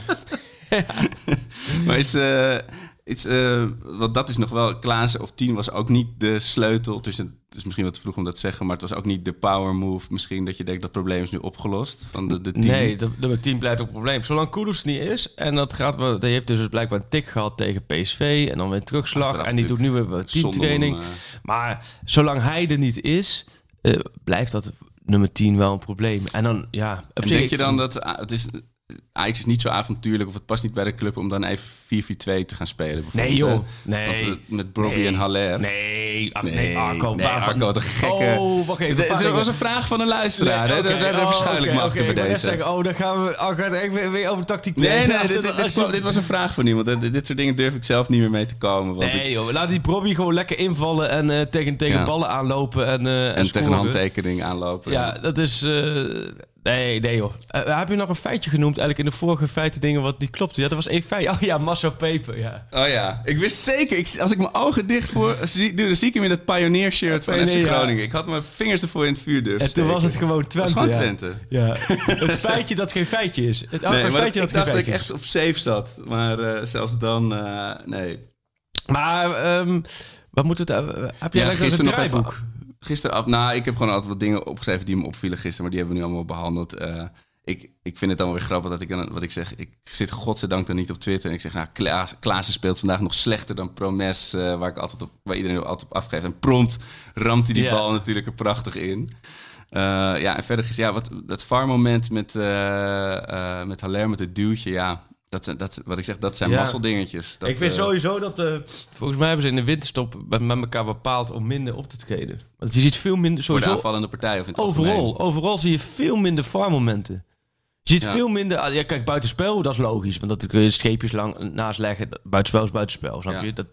maar is, eh, is, eh, want dat is nog wel, Klaassen of 10 was ook niet de sleutel. Dus het is misschien wat te vroeg om dat te zeggen, maar het was ook niet de power move. Misschien dat je denkt dat probleem is nu opgelost van de, de 10. Nee, de, de team blijft een probleem. Zolang Kudus niet is, en dat gaat wel, die heeft dus blijkbaar een tik gehad tegen PSV en dan weer terugslag. Achteraf en die doet nu weer om teamtraining. hem, eh, Maar zolang hij er niet is, eh, blijft dat nummer 10 wel een probleem. En dan, ja... op En denk je dan dat ah, het is, Ajax is niet zo avontuurlijk of het past niet bij de club om dan even 4-4-2 te gaan spelen? Nee joh, nee. Want, eh, met Bobby Nee. en Haller. Nee, ach, nee, Nee, Arco. nee, Arco, wat een gekke... Oh, wacht even. Het- was een vraag van een luisteraar. Nee, oké, Daar- oh, verschuil ik me achter bij ik deze. Zeggen, oh, dan gaan we, oh, echt weer, weer over tactiek Nee, nee, dit, dit, dit, kwam- dit was een vraag van iemand. Dit, dit soort dingen durf ik zelf niet meer mee te komen. Want Nee ik, joh, laat die Bobby gewoon lekker invallen en eh, tegen, tegen Ja. ballen aanlopen en, eh en, en tegen een handtekening aanlopen. Ja, dat is... eh, nee, nee joh. Eh, heb je nog een feitje genoemd eigenlijk in de vorige feiten dingen wat niet klopte? Ja, dat was één feit. Oh ja, Massa Peper, ja. Oh ja, ik wist zeker. Ik, als ik mijn ogen dicht voor zie, doe, dan zie ik hem in het Pioneer shirt van FC ja. Groningen. Ik had mijn vingers ervoor in het vuur durven En toen was het gewoon Het Twente. was gewoon ja. Twente. Ja. het feitje dat geen feitje is. Het, Nee, het maar feitje ik dat dacht geen dat ik echt op safe zat. Maar eh, zelfs dan, eh, nee. Maar, ehm wat moet het... eh, heb jij Ja, een gisteren nog draaiboek? even. Gisteren af. Nou, ik heb gewoon altijd wat dingen opgeschreven die me opvielen gisteren, maar die hebben we nu allemaal behandeld. Eh, ik, ik vind het dan weer grappig dat ik dan, wat ik zeg, ik zit godzijdank dan niet op Twitter en ik zeg, nou, Klaas, Klaassen speelt vandaag nog slechter dan Promes, eh, waar ik altijd op, waar iedereen altijd op afgeeft. En prompt ramt hij die bal natuurlijk er prachtig in. Eh, ja, en verder is ja, wat, dat VAR-moment met, eh, eh, met Haller met het duwtje, ja, dat, zijn- dat, wat ik zeg, dat zijn Ja. mazzeldingetjes. Dat, ik vind eh, sowieso dat... eh, volgens mij hebben ze in de winterstop met elkaar bepaald om minder op te treden. Want je ziet veel minder... voor de Sowieso, aanvallende partij of in het overal, algemeen. overal zie je veel minder VAR-momenten. Je ziet Ja. veel minder... ah, Ja, kijk, buitenspel, dat is logisch. Want dat kun je streepjes lang naast leggen. Buitenspel is buitenspel, snap Ja. je? Dat,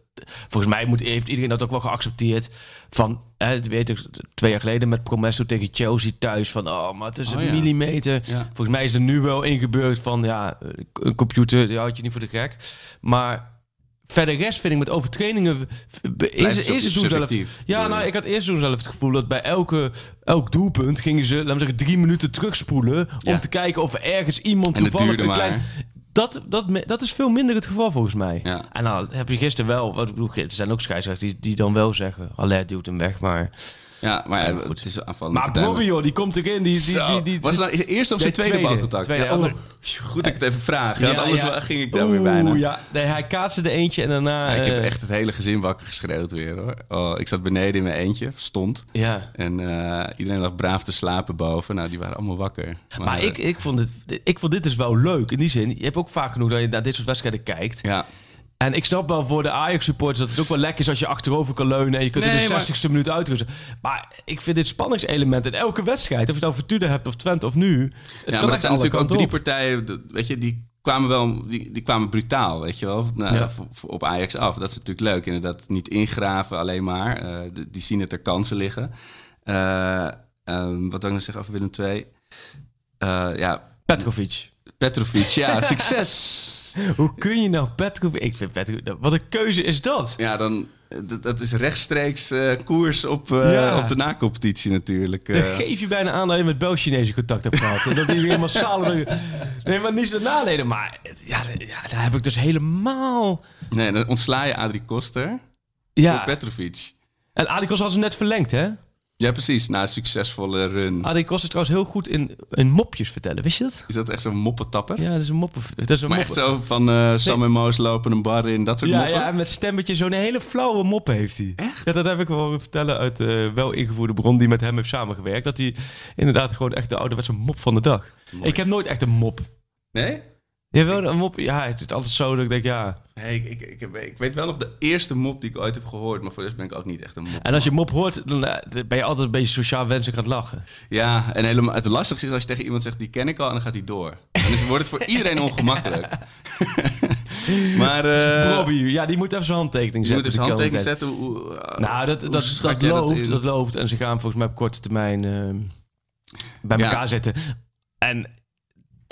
volgens mij moet, heeft iedereen dat ook wel geaccepteerd. Van, hè, weet ik, twee jaar geleden met Promesso tegen Chelsea thuis. Van, oh, maar het is Oh, een ja. millimeter. Volgens mij is er nu wel ingebeurd van, ja, een computer, die houdt je niet voor de gek. Maar... Verder rest vind ik met overtrainingen... Blijft Is, het is het zo zelf... subjectief. Ja, nou, ik had eerst zo zelf het gevoel dat bij elke, elk doelpunt gingen ze, laten we zeggen, drie minuten terugspoelen. Ja. Om te kijken of er ergens iemand En toevallig een klein. maar. Dat, dat, me- dat is veel minder het geval volgens mij. Ja. En nou heb je gisteren wel, wat ik bedoel, er zijn ook scheidsrechters die, die dan wel zeggen, Alert duwt hem weg, maar Ja, maar ja, Ja, goed. het is aanvallende Maar. Bobby, joh, die komt erin. Die, die, die, die, was het nou zijn eerste of zijn tweede, tweede. balcontact? Tweede, Ja, oh. goed dat ik het even vraag. Ja, Ja, anders ja. ging ik daar weer bijna. Ja. Nee, hij kaatste er eentje en daarna... Ja, ik heb eh, echt het hele gezin wakker geschreeuwd weer hoor. Oh, ik zat beneden in mijn eentje, stond. Ja. En eh, iedereen lag braaf te slapen boven. Nou, die waren allemaal wakker. Maar ik, ik, vond het, ik vond dit dus wel leuk. In die zin, je hebt ook vaak genoeg dat je naar dit soort wedstrijden kijkt. Ja, En ik snap wel voor de Ajax-supporters dat het ook wel lekker is als je achterover kan leunen en je kunt in de maar- 60ste minuut uitrusten. Maar ik vind dit spanningselement in elke wedstrijd, of je het nou Fortuna hebt of Twente of nu. Het ja kan maar echt zijn natuurlijk ook drie op. partijen, weet je, die kwamen wel, die, die kwamen brutaal, weet je wel, nou, Ja. op Ajax af. Dat is natuurlijk leuk, inderdaad, niet ingraven alleen maar. Eh, die zien dat er kansen liggen. Eh, ehm, wat ik nog zeggen over Willem II? Eh, ja, Petrovic. Petrovic, ja, succes! Hoe kun je nou Petrovic... Ik vind Petrovic... Wat een keuze is dat? Ja, dan, dat, dat is rechtstreeks eh, koers op, eh, Ja. op de nacompetitie natuurlijk. Eh. geef je bijna aan dat je met Belg-Chinezen contact hebt gehad. En dat die weer massaal... Nee, maar niet zo naleden. Maar ja, ja, daar heb ik dus helemaal... Nee, dan ontsla je Adrie Koster voor Ja, Petrovic. en Adikos had ze net verlengd, hè? Ja, precies. Na een succesvolle run. Adikos is trouwens heel goed in, in mopjes vertellen. Wist je dat? Is dat echt zo'n moppetapper? Ja, dat is een moppen. Dat is een maar moppen. echt zo van eh, Sam en Moos lopen een bar in, dat soort Ja, moppen? ja, en met stemmetje zo'n hele flauwe mop heeft hij. Echt? Ja, dat heb ik wel vertellen uit eh wel ingevoerde bron die met hem heeft samengewerkt. Dat hij inderdaad gewoon echt de ouderwetse mop van de dag. Ik heb nooit echt een mop. Nee? Ja, wel een mop. Ja, het is altijd zo dat ik denk, ja. Nee, ik, ik, ik, heb- ik weet wel nog de eerste mop die ik ooit heb gehoord, maar voor de rest ben ik ook niet echt een mop. En als je mop hoort, dan eh, ben je altijd een beetje sociaal wenselijk aan het lachen. Ja, en helemaal, het lastigste is als je tegen iemand zegt, die ken ik al, en dan gaat hij door. En dus wordt het voor iedereen ongemakkelijk. maar... eh, ja, die moet even zijn handtekening je moet zetten. dus de komende handtekening tijd. zetten. Hoe, Nou, dat, dat, dat, loopt, dat, loopt. En ze gaan volgens mij op korte termijn eh, bij Ja. elkaar zitten. En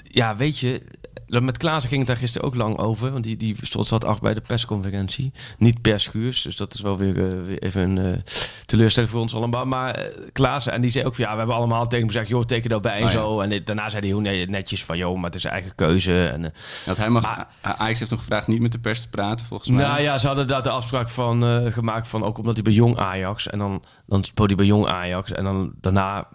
ja, weet je, met Klaassen ging het daar gisteren ook lang over. Want die, die stond zat achter bij de persconferentie. Niet per schuurs, dus dat is wel weer, eh, weer even een eh, teleurstelling voor ons allemaal. Maar eh, Klaassen, en die zei ook van ja, we hebben allemaal tegen hem gezegd, joh, teken daarbij en Oh, ja. zo. En dit- daarna zei hij heel ne- netjes van, joh, maar het is eigen keuze. En, Dat hij mag, Maar- Ajax heeft hem gevraagd niet met de pers te praten, volgens mij. nou ja, ze hadden daar de afspraak van gemaakt van ook omdat hij bij Jong Ajax en dan dan hij bij Jong Ajax en dan daarna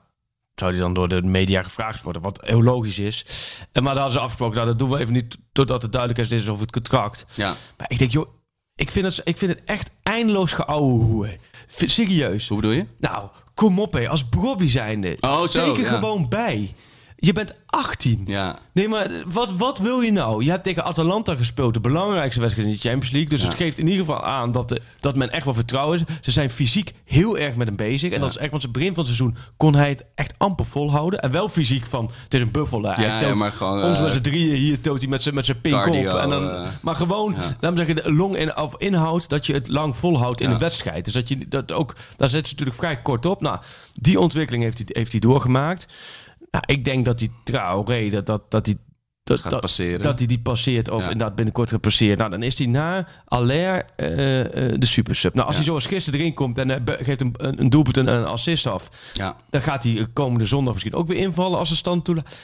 zou hij dan door de media gevraagd worden, wat heel logisch is. En maar dan hadden ze afgesproken, nou, dat doen we even niet totdat het duidelijk is over het contract. Ja. Maar ik denk, joh, ik vind het, ik vind het echt eindeloos geouwe hoer. Serieus. Hoe bedoel je? Nou, kom op hé, als Bobby zijnde. Oh, zo, teken ja. gewoon bij. Je bent 18. Ja. Nee, maar wat, wat wil je nou? Je hebt tegen Atalanta gespeeld, de belangrijkste wedstrijd in de Champions League. Dus Ja. het geeft in ieder geval aan dat, de, dat men echt wel vertrouwen is. Ze zijn fysiek heel erg met hem bezig. En Ja. dat is echt, want het begin van het seizoen kon hij het echt amper volhouden. En wel fysiek van, het is een buffel. hè. Ja, maar gewoon, Ons eh, met z'n drieën hier toont hij met zijn, met zijn pink cardio, op. En dan, eh, maar gewoon, laat me zeggen, de long in, of inhoud dat je het lang volhoudt in een wedstrijd. Dus dat je dat ook, daar zit ze natuurlijk vrij kort op. Nou, die ontwikkeling heeft hij, heeft hij doorgemaakt. Nou, ik denk dat die Traoré, dat, dat, dat die dat, Gaat dat, passeren. dat hij die passeert of Ja. inderdaad binnenkort gepasseerd. Nou, dan is hij na Aller eh, eh, de supersub. Nou, als Ja. hij zoals gisteren erin komt en be- geeft een, een, een doelpunt en een assist af, Ja. dan gaat hij komende zondag misschien ook weer invallen als de stand toelaat.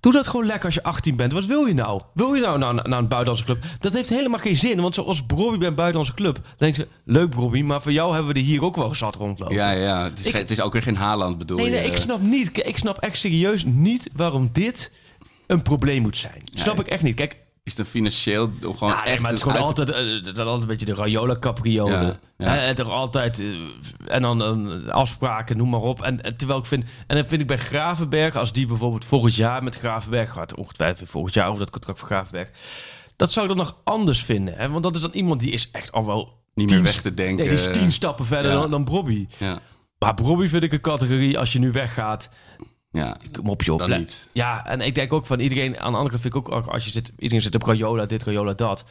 Doe dat gewoon lekker als je 18 bent. Wat wil je nou? Wil je nou naar, naar een buitenlandse club? Dat heeft helemaal geen zin. Want zoals Brobby bij een buitenlandse club, dan denk je, leuk Brobby, maar voor jou hebben we er hier ook wel zat rondlopen. Ja, ja. Het is, Ik- het is ook weer geen Haaland, bedoel Nee, je? nee, ik snap niet. Ik snap echt serieus niet waarom dit een probleem moet zijn. Snap ik echt niet. Kijk, Is het een financieel... Gewoon ja, nee, echt maar het is gewoon uit- altijd, eh, dat is altijd een beetje de Rayola capriole. Ja, ja. En toch altijd, eh, en dan eh, afspraken, noem maar op. En, en terwijl ik vind, en dan vind ik bij Gravenberg, als die bijvoorbeeld volgend jaar met Gravenberg gaat, ongetwijfeld volgend jaar over dat contract van Gravenberg, dat zou ik dan nog anders vinden. Hè? Want dat is dan iemand die is echt al wel Niet meer weg te denken. Nee, die is tien stappen verder dan, dan Bobby. Ja. Maar Bobby vind ik een categorie, als je nu weggaat, Ja. kom op joh. Dan niet. Ja, en ik denk ook van iedereen, aan de andere kant vind ik ook, als je zit, iedereen zit op Rayola, dit, Rayola, dat.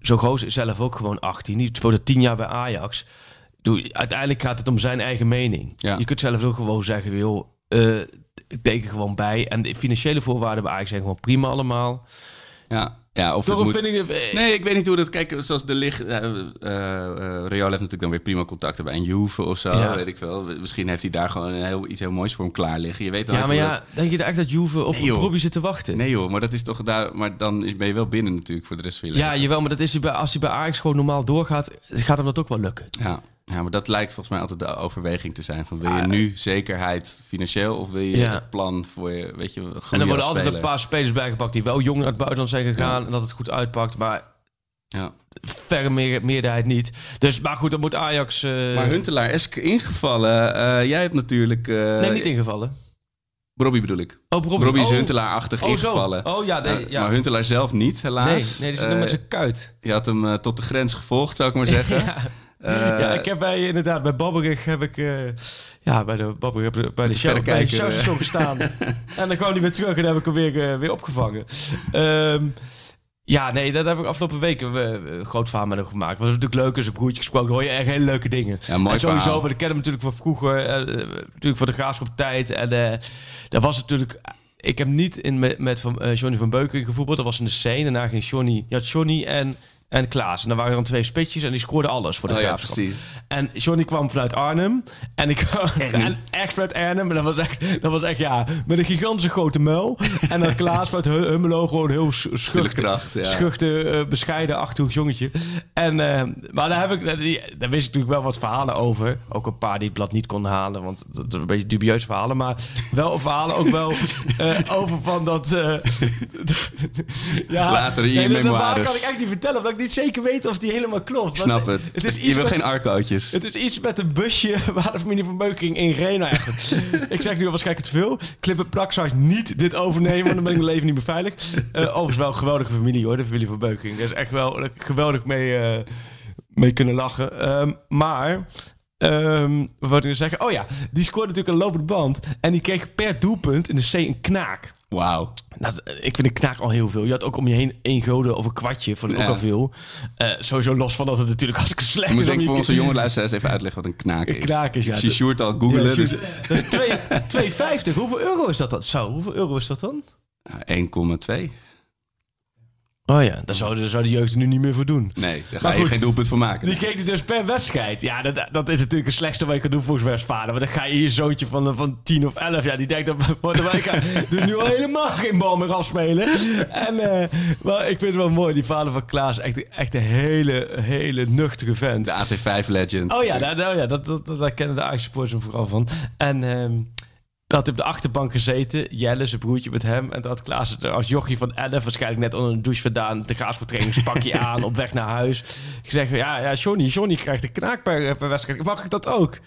Zo'n gozer is zelf ook gewoon 18. Die speelde 10 jaar bij Ajax. Bedoel, uiteindelijk gaat het om zijn eigen mening. Ja. Je kunt zelf ook gewoon zeggen, joh, eh, ik teken gewoon bij. En de financiële voorwaarden bij Ajax zijn gewoon prima allemaal. Ja. Ja, of het Toch moet... vind ik... het- eh, Nee, ik weet niet hoe dat... Kijk, zoals de licht... eh eh, eh, Real heeft natuurlijk dan weer prima contacten bij een Juve of zo, Ja. weet ik wel. Misschien heeft hij daar gewoon een heel, iets heel moois voor hem klaar liggen. Je weet dan ja, maar ja, denk je echt dat Juve op Nee. Robbie zit te wachten? dat- Nee joh, maar dat is toch daar... Maar dan is- ben je wel binnen natuurlijk voor de rest van je Ja, leven. jawel, maar dat is, hij bij- als hij bij Ajax gewoon normaal doorgaat, gaat hem dat ook wel lukken. Ja. Ja, maar dat lijkt volgens mij altijd de overweging te zijn. Van wil je nu zekerheid financieel of wil je Ja. het plan voor je, weet je, En er worden altijd een paar spelers bijgepakt die wel jong naar het buitenland zijn gegaan en dat het goed uitpakt. Maar Ja. verre meer, meerderheid niet. Dus, maar goed, dan moet Ajax... eh, Maar Huntelaar is ingevallen. Eh, jij hebt natuurlijk... eh nee, niet ingevallen. Robbie bedoel ik. Oh, Robbie, Robbie is oh. Huntelaar-achtig Oh, zo. ingevallen. Oh ja, nee, Eh, ja. Maar Huntelaar zelf niet, Nee, helaas. nee, die zit Eh, met zijn kuit. je had hem eh, tot de grens gevolgd, zou ik maar zeggen. ja. Eh, ja, ik heb bij, inderdaad, bij Babberig heb ik, eh, ja, bij de Babberig, bij de de show, bij de showstation gestaan. en dan kwam hij weer terug en dan heb ik hem weer, eh, weer opgevangen. Ehm, ja, nee, dat heb ik afgelopen weken eh, een groot verhaal met hem gemaakt. Was natuurlijk leuk, in zijn broertje gesproken, hoor je echt hele leuke dingen. Ja, mooi en sowieso, verhaal. want ik ken hem natuurlijk van vroeger, eh, eh, natuurlijk voor de graafschap tijd. En eh dat was natuurlijk... Ik heb niet in, met, met van, eh, Johnny van Beuken gevoetbald. Dat was in de C. Daarna ging Johnny... Had Johnny en, en Klaas. En dan waren er dan twee spitjes en die scoorden alles voor de Oh ja, precies. En Johnny kwam vanuit Arnhem. En ik en echt vanuit Arnhem. En dat was echt, dat was echt ja, met een gigantische grote muil. En dan Klaas vanuit Hu- Hummelo gewoon heel sch- schuchter, kracht, ja. schuchter eh, bescheiden, achterhoek jongetje. En, eh, maar daar, heb ik, daar, wist ik natuurlijk wel wat verhalen over. Ook een paar die het blad niet konden halen. Want dat dat een beetje dubieus verhalen. Maar wel verhalen ook wel eh, over van dat... ja, Later in je dat- dat verhaal memoires. kan ik echt niet vertellen. Omdat ik niet zeker weet of die helemaal klopt. Ik snap het. Het is je wil met- geen arcootjes. het is iets met een busje waar de familie van Beuking in reed. Ik zeg nu al waarschijnlijk te veel. Clip plak zou ik niet dit overnemen, want dan ben ik mijn leven niet meer veilig. Eh overigens wel een geweldige familie hoor, de familie van Beuking. Daar is echt wel geweldig mee, eh, mee kunnen lachen. Ehm, maar... ehm wat wil ik nu zeggen? Oh ja, die scoorde natuurlijk een lopende band. En die kreeg per doelpunt in de C een knaak. Wauw. Nou, ik vind een knaak al heel veel. Je had ook om je heen één gulden of een kwartje. Vond ik Ja. ook al veel. Eh, sowieso los van dat het natuurlijk hartstikke slecht Ik moet is. denk om ik voor onze jonge luisteraars even uitleggen wat een knaak is. Een knaak is, ja. Ik zie al googelen. Ja, dus, Dat is twee- 2,50. Hoeveel euro is dat dan? Zo, hoeveel euro is dat dan? Ja, 1,2. Oh ja, daar zou, daar zou de jeugd er nu niet meer voor doen. Nee, daar ga je goed, geen doelpunt voor maken. Die hij dus per wedstrijd. Ja, dat, dat is natuurlijk het slechtste wat je kan doen volgens Westfalen. Want dan ga je je zoontje van, van 10 of 11, ja, die denkt dat voor de wijk dus nu al helemaal geen bal meer afspelen. En eh, maar ik vind het wel mooi, die vader van Klaas, echt, echt een hele, hele nuchtere vent. De AT5-legend. Oh ja, daar- ja dat, dat, dat, daar kennen de Ajax supporters vooral van. En ehm dat op de achterbank gezeten, Jelle, zijn broertje met hem. En dat had Klaas er als jochie van 11 waarschijnlijk net onder een douche vandaan. De graafsporttrainingspakje aan, op weg naar huis. Gezegd, ja, ja, Johnny, Johnny krijgt een knaak per, per wedstrijd. Mag ik dat ook?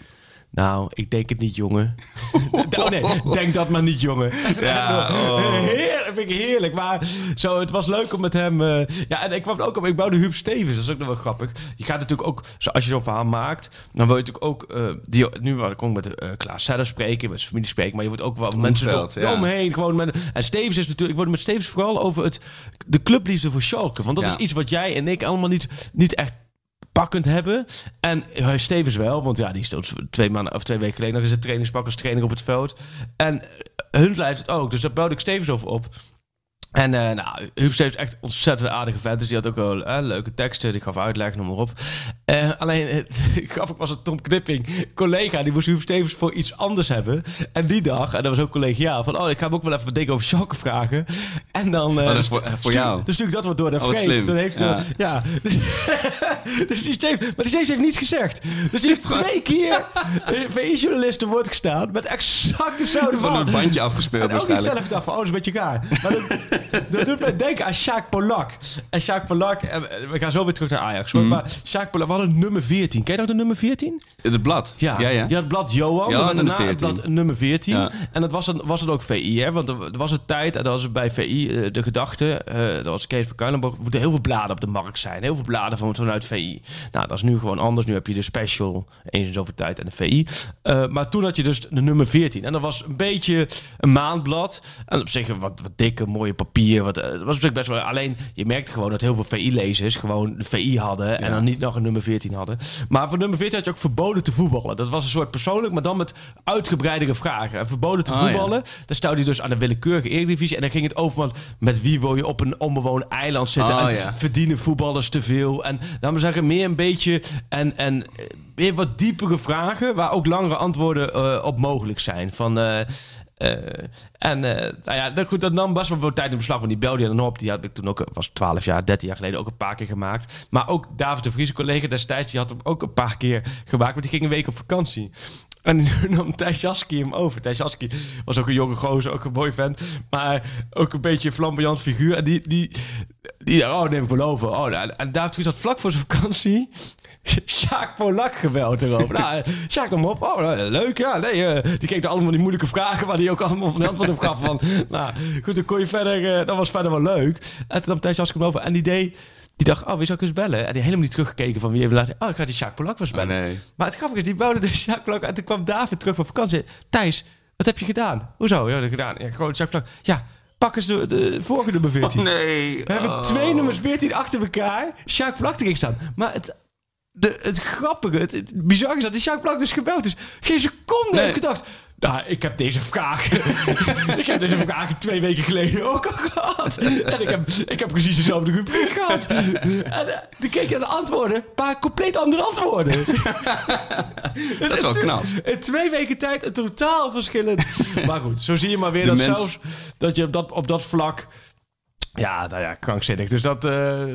Nou, ik denk het niet, jongen. oh nee, denk dat maar niet, jongen. Ja, oh. Heer, vind ik heerlijk. Maar zo, het was leuk om met hem... eh, ja, en ik kwam ook op... Ik bouwde Huub Stevens. Dat is ook nog wel grappig. Je gaat natuurlijk ook... Zo, als je zo'n verhaal maakt... Dan wil je natuurlijk ook... eh, die, nu kon ik met eh Klaas Zeller spreken. Met zijn familie spreken. Maar je moet ook wel mensen Omveld, ja. eromheen. Gewoon met, en Stevens is natuurlijk... Ik word met Stevens vooral over het, de clubliefde voor Schalke. Want dat Ja. is iets wat jij en ik allemaal niet, niet echt pakkend hebben. En Stevens wel, want ja, die stond twee, maanden, of twee weken geleden nog eens een trainingspak als trainer op het veld. En hun blijft het ook, dus daar bouwde ik Stevens over op. En uh, nou, Huub Stevens echt ontzettend aardige vent. Dus die had ook wel uh, leuke teksten. Die gaf uitleg, noem maar op. Uh, alleen, grappig was het Tom Knipping, collega, die moest Huub Stevens voor iets anders hebben. En die dag, en dat was ook collegiaal, van oh, ik ga hem ook wel even wat dingen over Schalke vragen. En dan... Oh, dat is voor, voor jou? Dus natuurlijk dat wordt door de oh, vreemd. Dan heeft ja. ja. dus die Stevens, maar die Stevens heeft niets gezegd. Dus die heeft twee keer VI-journalist te woord gestaan met exact dezelfde Van een bandje afgespeeld en ook waarschijnlijk. zelf dacht van, oh, dat is een beetje gaar. Maar dat, dat doet mij denken aan Sjaak Polak. En Sjaak Polak, en we gaan zo weer terug naar Ajax. Hoor. Mm. Maar Sjaak Polak, we hadden nummer 14. Ken je nog de nummer 14? Het blad? Ja, ja, ja. je had het blad Johan, Ja, en daarna het 14. blad nummer 14. Ja. En dat was, dan, was het ook VI, hè? want er, was een tijd, en dat was bij VI eh, de gedachte, eh dat was Kees van Kuilenborg, er moeten heel veel bladen op de markt zijn. Heel veel bladen van, vanuit VI. Nou, dat is nu gewoon anders. Nu heb je de special, eens in zoveel tijd, en de VI. Uh, maar toen had je dus de nummer 14. En dat was een beetje een maandblad. En op zich wat, wat dikke, mooie papier. Wat, uh, was zich best wel... Alleen, je merkte gewoon dat heel veel VI-lezers gewoon de VI hadden. Ja. En dan niet nog een nummer 14 hadden. Maar voor nummer 14 had je ook verboden te voetballen. Dat was een soort persoonlijk, maar dan met uitgebreidere vragen. En verboden te Oh, voetballen. ja. Dan stelde je dus aan de willekeurige Eredivisie. En dan ging het over man, met wie wil je op een onbewoond eiland zitten. Oh, en ja. verdienen voetballers te veel. En laten we zeggen, meer een beetje... En, en weer wat diepere vragen, waar ook langere antwoorden uh, op mogelijk zijn. Van... Uh, Eh, en eh, nou ja, dat, goed, dat nam best wel veel tijd in beslag. Want die belde je dan op. Die had ik toen ook, was 12 jaar, 13 jaar geleden ook een paar keer gemaakt. Maar ook David de Vries, collega destijds, die had hem ook een paar keer gemaakt. Want die ging een week op vakantie. En nu nam Thijs Jaski hem over. Thijs Jaski was ook een jonge gozer, ook een vent. Maar ook een beetje een flamboyant figuur. En die, die, die oh, neem ik wel over. Oh, en, en David Vries had vlak voor zijn vakantie... Sjaak Polak gebeld erover. nou, Sjaak nam op. Oh, nou, leuk, ja. Nee, eh, die keek er allemaal die moeilijke vragen... waar hij ook allemaal van de antwoord op gaf. Van, nou, goed, dan kon je verder... eh, dat was verder wel leuk. En toen nam Thijs Jaski hem over. En die deed... Die dacht, oh, wie zou ik eens bellen? En die helemaal niet teruggekeken van wie hebben laten. Oh, ik ga die Sjaak Polak eens Oh, bellen. nee. Maar het grappige is, die bouwde de Sjaak Polak. En toen kwam David terug van vakantie. Thijs, wat heb je gedaan? Hoezo? Ja, dat heb ik gedaan. Ja, gewoon Sjaak Polak. Ja, pak eens de, vorige nummer 14. Oh, nee. We hebben Oh. twee nummers 14 achter elkaar. Sjaak Plak erin staan. Maar het, de, het grappige, het, het bizarre is dat die Sjaak Plak dus gebeld is. Geen seconde Nee. heeft gedacht. Nou, ik heb deze vraag. ik heb deze vraag twee weken geleden ook al gehad. en ik heb, ik heb precies dezelfde rubriek gehad. en uh, toen keek je naar de antwoorden. Een paar compleet andere antwoorden. Dat is wel knap. In twee weken tijd een totaal verschillend. maar goed, zo zie je maar weer De dat mens- zelfs dat je op dat, op dat vlak. Ja, nou ja, krankzinnig. Dus dat, eh,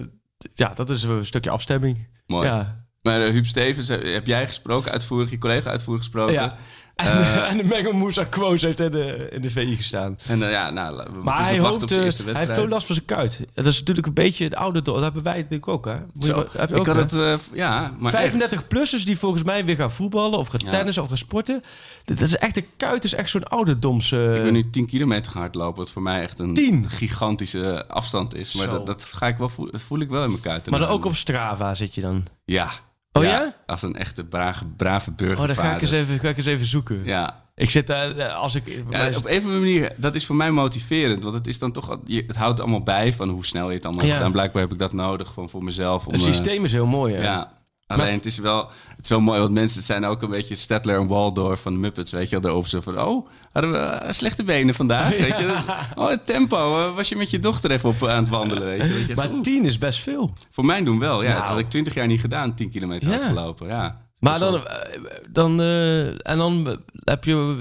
ja, dat is een stukje afstemming. Mooi. Ja. Maar eh, Huub Stevens, heb jij gesproken uitvoerig? Je collega uitvoerig gesproken? ja. En, Eh, en de Mengelmoes Quoos heeft in de, in de VI gestaan. En eh, ja, nou, Maar dus hij, hoopt, op zijn eh, eerste hij wedstrijd. heeft veel last van zijn kuit. Dat is natuurlijk een beetje het oude... Dat hebben wij natuurlijk ook, hè? Moet je heb je ik ook, had hè? het, eh, v- ja, maar 35-plussers die volgens mij weer gaan voetballen of gaan Ja. tennissen of gaan sporten. Dat is echt, de kuit is echt zo'n ouderdoms... eh, echt. Ik ben nu 10 kilometer gaan hardlopen, wat voor mij echt een 10? gigantische afstand is. Maar dat, dat, ga ik wel voel, dat voel ik wel in mijn kuiten. maar dan ook op Strava zit je dan. Ja. Oh ja? Als een echte brave, brave Oh, burgervader. dan ga ik eens even, ga ik eens even zoeken. Ja. Ik zit daar, eh, als ik... Ja, op een of andere manier, dat is voor mij motiverend. Want het is dan toch, het houdt allemaal bij van hoe snel je het allemaal Ja. hebt gedaan. Blijkbaar heb ik dat nodig van voor mezelf. Om, het eh, systeem is heel mooi, hè? Ja. Alleen het is wel het is wel mooi, want mensen zijn ook een beetje Stedtler en Waldorf van de Muppets, weet je wel, daarop zo van, oh, hadden we eh, slechte benen vandaag, weet je. Oh, het tempo, eh, was je met je dochter even op eh, aan het wandelen, weet je. Weet je, Maar oeh. 10 is best veel. Voor mijn doen wel, ja. Nou. Dat had ik twintig jaar niet gedaan, 10 kilometer Ja. had gelopen, ja. Maar dan, dan, en dan heb je,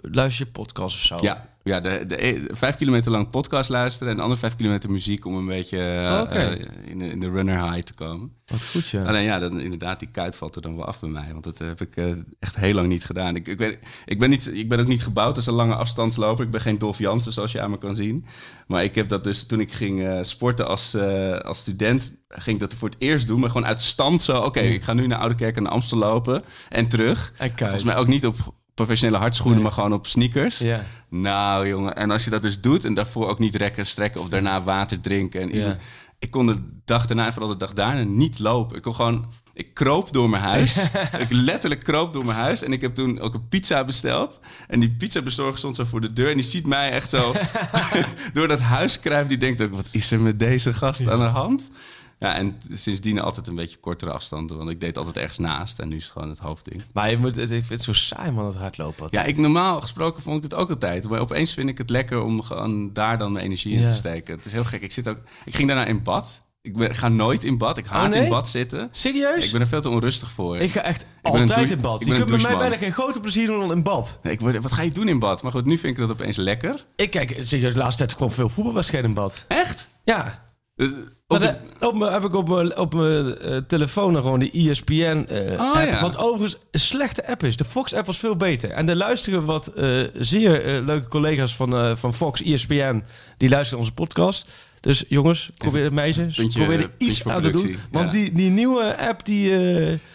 eh, luister je podcast of zo. Ja, ja de, de, e- vijf kilometer lang podcast luisteren en de andere vijf kilometer muziek om een beetje eh, eh, in, de, in de runner high te komen. Wat goed, ja. Alleen ja, dan, inderdaad, die kuit valt er dan wel af bij mij. Want dat heb ik eh, echt heel lang niet gedaan. Ik, ik, ben, ik, ben niet, ik ben ook niet gebouwd als een lange afstandsloper. Ik ben geen Dolf Jansen, zoals je aan me kan zien. Maar ik heb dat dus toen ik ging eh, sporten als, eh, als student... ging ik dat voor het eerst doen, maar gewoon uit stand zo... oké, ik ga nu naar Oudekerk en naar Amstel lopen en terug. En. Volgens mij ook niet op professionele hardschoenen, maar gewoon op sneakers. Ja. Nou, jongen. En als je dat dus doet en daarvoor ook niet rekken, strekken of daarna water drinken. En. Ik kon de dag daarna en vooral de dag daarna niet lopen. Ik kon gewoon... Ik kroop door mijn huis. ik letterlijk kroop door mijn huis. En ik heb toen ook een pizza besteld. En die pizzabezorger stond zo voor de deur. En die ziet mij echt zo door dat huis kruipen. Die denkt ook, wat is er met deze gast aan de hand? Ja, en sindsdien altijd een beetje kortere afstanden. Want ik deed altijd ergens naast. En nu is het gewoon het hoofdding. Maar je moet, het, ik vind het zo saai, man, het hardlopen. Ja, ik normaal gesproken vond ik het ook altijd. Maar opeens vind ik het lekker om gewoon daar dan mijn energie in Ja. te steken. Het is heel gek. Ik, zit ook, ik ging daarna in bad. Ik, ben, ik ga nooit in bad. Ik haat Oh, nee? in bad zitten. Serieus? Ik ben er veel te onrustig voor. Ik ga echt een altijd in bad. ik Je kunt bij mij bijna geen grote plezier doen dan in bad. Nee, ik word, wat ga je doen in bad? Maar goed, nu vind ik dat opeens lekker. Ik kijk, serieus, de laatste tijd gewoon veel voetbalwedstrijden in bad. Echt? Ja. Dus, op de- op heb ik op mijn, op mijn eh, telefoon dan gewoon de ESPN eh Oh, app. ja. Wat overigens een slechte app is. De Fox app was veel beter. En er luisteren wat eh, zeer leuke collega's van, van Fox, ESPN. Die luisteren onze podcast. Dus jongens, probeer het meisjes. puntje- probeer er iets aan te doen. Want ja. die, die nieuwe app, die,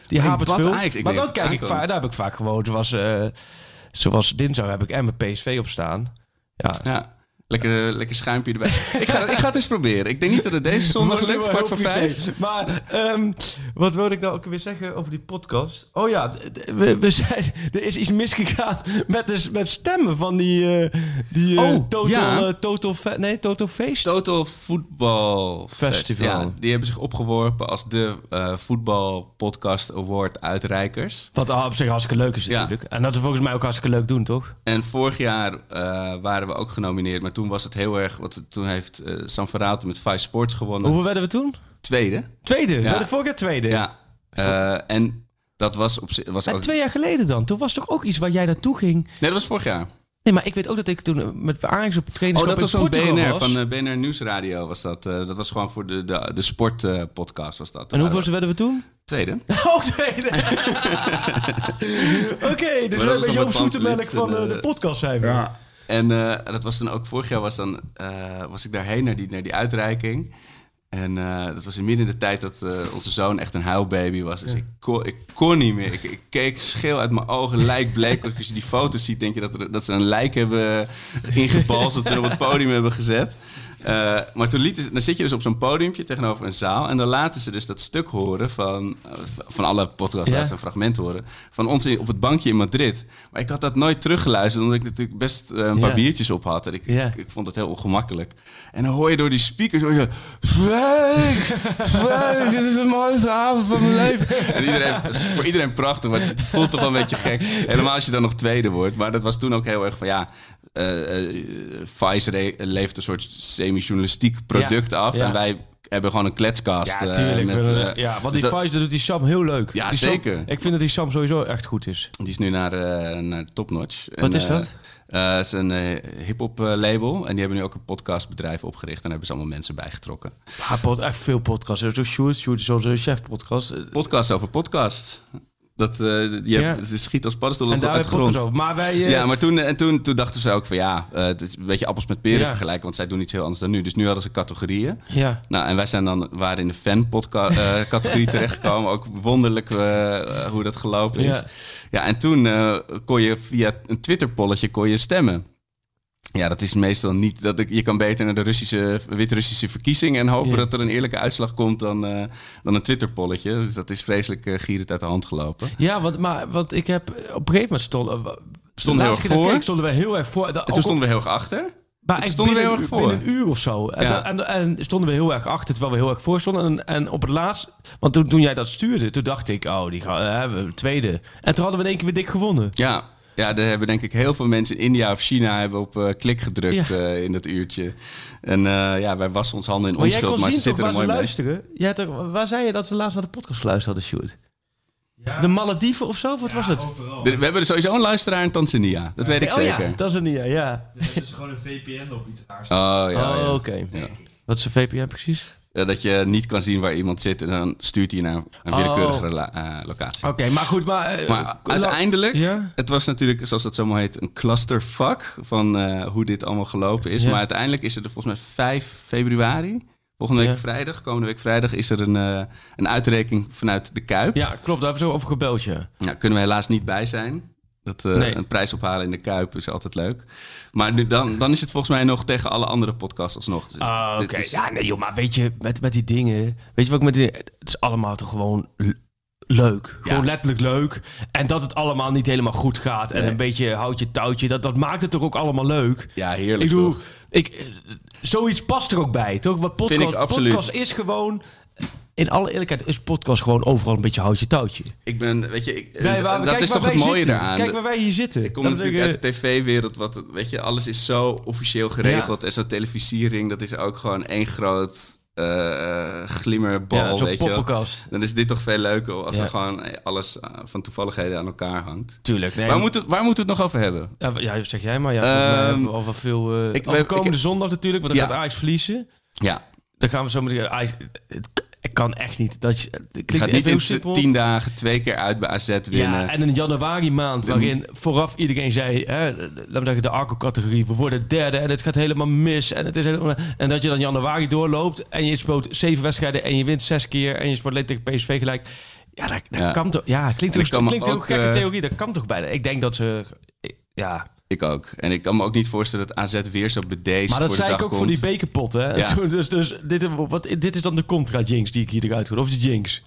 die hapert veel. Maar dan dat kijk ik vaak, daar heb ik vaak gewoon, zoals, zoals dinsdag heb ik en mijn PSV op staan. Ja, ja, lekker, lekker schuimpje erbij. ik, ga, ik ga het eens proberen. Ik denk niet dat het deze zondag lukt, kwart voor vijf. Maar ehm, wat wilde ik nou ook weer zeggen over die podcast? Oh ja, we, we zijn, er is iets misgegaan met, de, met stemmen van die, eh, die eh, Oh, Total, ja. eh, total, nee, total Feest. Total Voetbal Festival. Ja, die hebben zich opgeworpen als de eh voetbal podcast award uitreikers. Wat op zich hartstikke leuk is Ja. natuurlijk. En dat we volgens mij ook hartstikke leuk doen, toch? En vorig jaar eh, waren we ook genomineerd, maar toen was het heel erg. Wat, toen heeft eh San Ferrato met Vice Sports gewonnen. Hoeveel werden we toen? Tweede. Tweede. We Ja. werden vorig jaar tweede. Ja. Eh, en dat was op zich. Was En ook, twee jaar geleden dan? Toen was toch ook iets waar jij naartoe ging? Nee, dat was vorig jaar. Nee, maar ik weet ook dat ik toen eh, met Ajax op Oh, trainingskamp dat was zo'n BNR, was. van eh, BNR Nieuwsradio was dat. Eh, dat was gewoon voor de, de, de sportpodcast was dat. en hoeveel werden we toen? Tweede. Oh, tweede. Oké, dus een beetje dan op zoete melk van de eh, podcast zijn we. En eh, dat was dan ook vorig jaar was, dan, eh, was ik daarheen naar die, naar die uitreiking. En eh, dat was in midden in de tijd dat onze zoon echt een huilbaby was. Dus ik, kon, ik kon niet meer. Ik, ik keek scheel uit mijn ogen, lijkbleek. Als je die foto's ziet, denk je dat, er, dat ze een lijk hebben ingebalsd... en op het podium hebben gezet. Eh, maar toen lieten ze, dan zit je dus op zo'n podiumpje tegenover een zaal... en dan laten ze dus dat stuk horen van, eh, van alle podcasts... Ja. een fragment horen van ons in- op het bankje in Madrid. Maar ik had dat nooit teruggeluisterd... omdat ik natuurlijk best eh, een paar Ja. biertjes op had. En ik, Ja. ik, ik vond het heel ongemakkelijk. En dan hoor je door die speakers... Hoor je, Frank, dit is de mooiste avond van mijn leven. En iedereen, voor iedereen prachtig, maar het voelt toch wel een beetje gek. Helemaal als je dan nog tweede wordt. Maar dat was toen ook heel erg van ja... eh eh, Vice levert een soort semi-journalistiek product af. ja. En wij hebben gewoon een kletskast. Ja, eh, tuurlijk. met, ja, want dus die Vice, doet die Sam heel leuk. Ja, Die Sam- zeker. ik vind dat die Sam sowieso echt goed is. Die is nu naar, eh naar Topnotch. Wat En, is dat? het is een hip-hop label. En die hebben nu ook een podcastbedrijf opgericht. En daar hebben ze allemaal mensen bijgetrokken. Hij pod echt veel podcasts. Er is ook Sjoerd. Sjoerd is onze chef-podcast. Podcast over podcast. Dat, eh, je hebt, schiet als paddenstoelen daar uit de grond. over. Maar wij... eh, Ja, maar toen, en toen, toen dachten ze ook van ja, eh, het is een beetje appels met peren Ja. vergelijken, want zij doen iets heel anders dan nu. Dus nu hadden ze categorieën. Ja. Nou, en wij zijn dan, waren in de fan-categorie terechtgekomen. Ook wonderlijk eh, eh, hoe dat gelopen is. Ja. Ja, en toen eh, kon je via een Twitter-polletje kon je stemmen. Ja, dat is meestal niet. Dat ik, je kan beter naar de Russische, Wit-Russische verkiezingen en hopen Ja. dat er een eerlijke uitslag komt dan, eh, dan een Twitter-polletje. Dus dat is vreselijk uh, gierend uit de hand gelopen. Ja, want, maar, want ik heb op een gegeven moment stond, uh, Stonden heel erg voor. Keek, stonden we heel erg voor. En toen stonden we heel erg achter. Maar echt stonden we heel erg voor. binnen een uur of zo. En, Ja. en, en, stonden we heel erg achter, terwijl we heel erg voor stonden. En, en op het laatst, want toen, toen jij dat stuurde, toen dacht ik, oh, die gaan uh, tweede. En toen hadden we in één keer weer dik gewonnen. Ja, ja, daar hebben denk ik heel veel mensen in India of China hebben op uh, klik gedrukt Ja. uh, in dat uurtje. En uh, ja, wij wassen ons handen in maar onschuld, maar ze zitten er mooi ze mee. luisteren? Jij toch, waar zei je dat ze laatst naar de podcast geluisterd hadden, Sjoerd? De Malediven of zo? Wat was het? Overal. De- we hebben er sowieso een luisteraar in Tanzania. Dat weet ik oh zeker. ja, Tanzania, ja. Dan hebben ze gewoon een VPN op iets raars. Oh ja, ja. oh, oké. Ja. Wat is een VPN precies? Ja, dat je niet kan zien waar iemand zit en dan stuurt hij naar een Oh. willekeurige eh, locatie. Oké, maar goed, maar... eh, Maar uiteindelijk, het was natuurlijk, zoals dat zo mooi heet, een clusterfuck van eh, hoe dit allemaal gelopen is. Maar uiteindelijk is er volgens mij 5 februari, volgende week Ja. vrijdag, komende week vrijdag, is er een, eh, een uitreiking vanuit de Kuip. Ja, klopt, daar hebben ze over gebeld, ja. Nou, kunnen we helaas niet bij zijn. Dat, eh, Nee. Een prijs ophalen in de Kuip is altijd leuk. Maar nu, dan, dan is het volgens mij nog tegen alle andere podcasts alsnog. Dus Ah, oké. is- Ja, nee joh, maar weet je, met, met die dingen... Weet je wat ik met die... Het is allemaal toch gewoon leuk. Gewoon Ja. letterlijk leuk. En dat het allemaal niet helemaal goed gaat. En Nee. een beetje houtje touwtje. Dat, dat maakt het toch ook allemaal leuk. ja, heerlijk Ik bedoel, toch? ik, eh, zoiets past er ook bij, toch? Want podcast, podcast is gewoon... In alle eerlijkheid is podcast gewoon overal een beetje houtje touwtje. Ik ben, weet je, ik, Nee, dat is toch het mooie zitten. daaraan. Kijk waar wij hier zitten. Ik kom natuurlijk uit de tv-wereld, wat, weet je, alles is zo officieel geregeld. En zo'n televisiering, dat is ook gewoon één groot eh, glimmerbal, Ja, zo'n poppenkast. Dan is dit toch veel leuker als Ja. er gewoon eh, alles van toevalligheden aan elkaar hangt. Tuurlijk. Nee, Waar, moet het, waar moeten we het nog over hebben? Ja, ja, zeg jij maar. Ja, we al wel veel... eh ik- ik- komende ik- zondag natuurlijk, want dan gaat Ajax verliezen. Ja, Dan gaan we zo meteen... Het kan echt niet. Dat je, het klinkt gaat niet heel simpel. tien dagen twee keer uit bij AZ winnen. Ja, en een januari maand waarin vooraf iedereen zei, hè, laten we zeggen de Arco-categorie, we worden derde en het gaat helemaal mis. En, het is helemaal, en dat je dan januari doorloopt en je speelt zeven wedstrijden en je wint zes keer en je speelt alleen tegen PSV gelijk. Ja, dat, dat Ja. kan toch... Ja, klinkt ook, ik klinkt ook ook, gekke eh, theorie. Dat kan toch bijna. Ik denk dat ze... Ja, Ik ook. En ik kan me ook niet voorstellen dat AZ weer zo bedeesd maar dat voor de zei ik ook voor die bekerpot, hè. Ja. Toen, dus dus dit, wat, dit is dan de contra-jinx die ik hier eruit hoor. Of de jinx.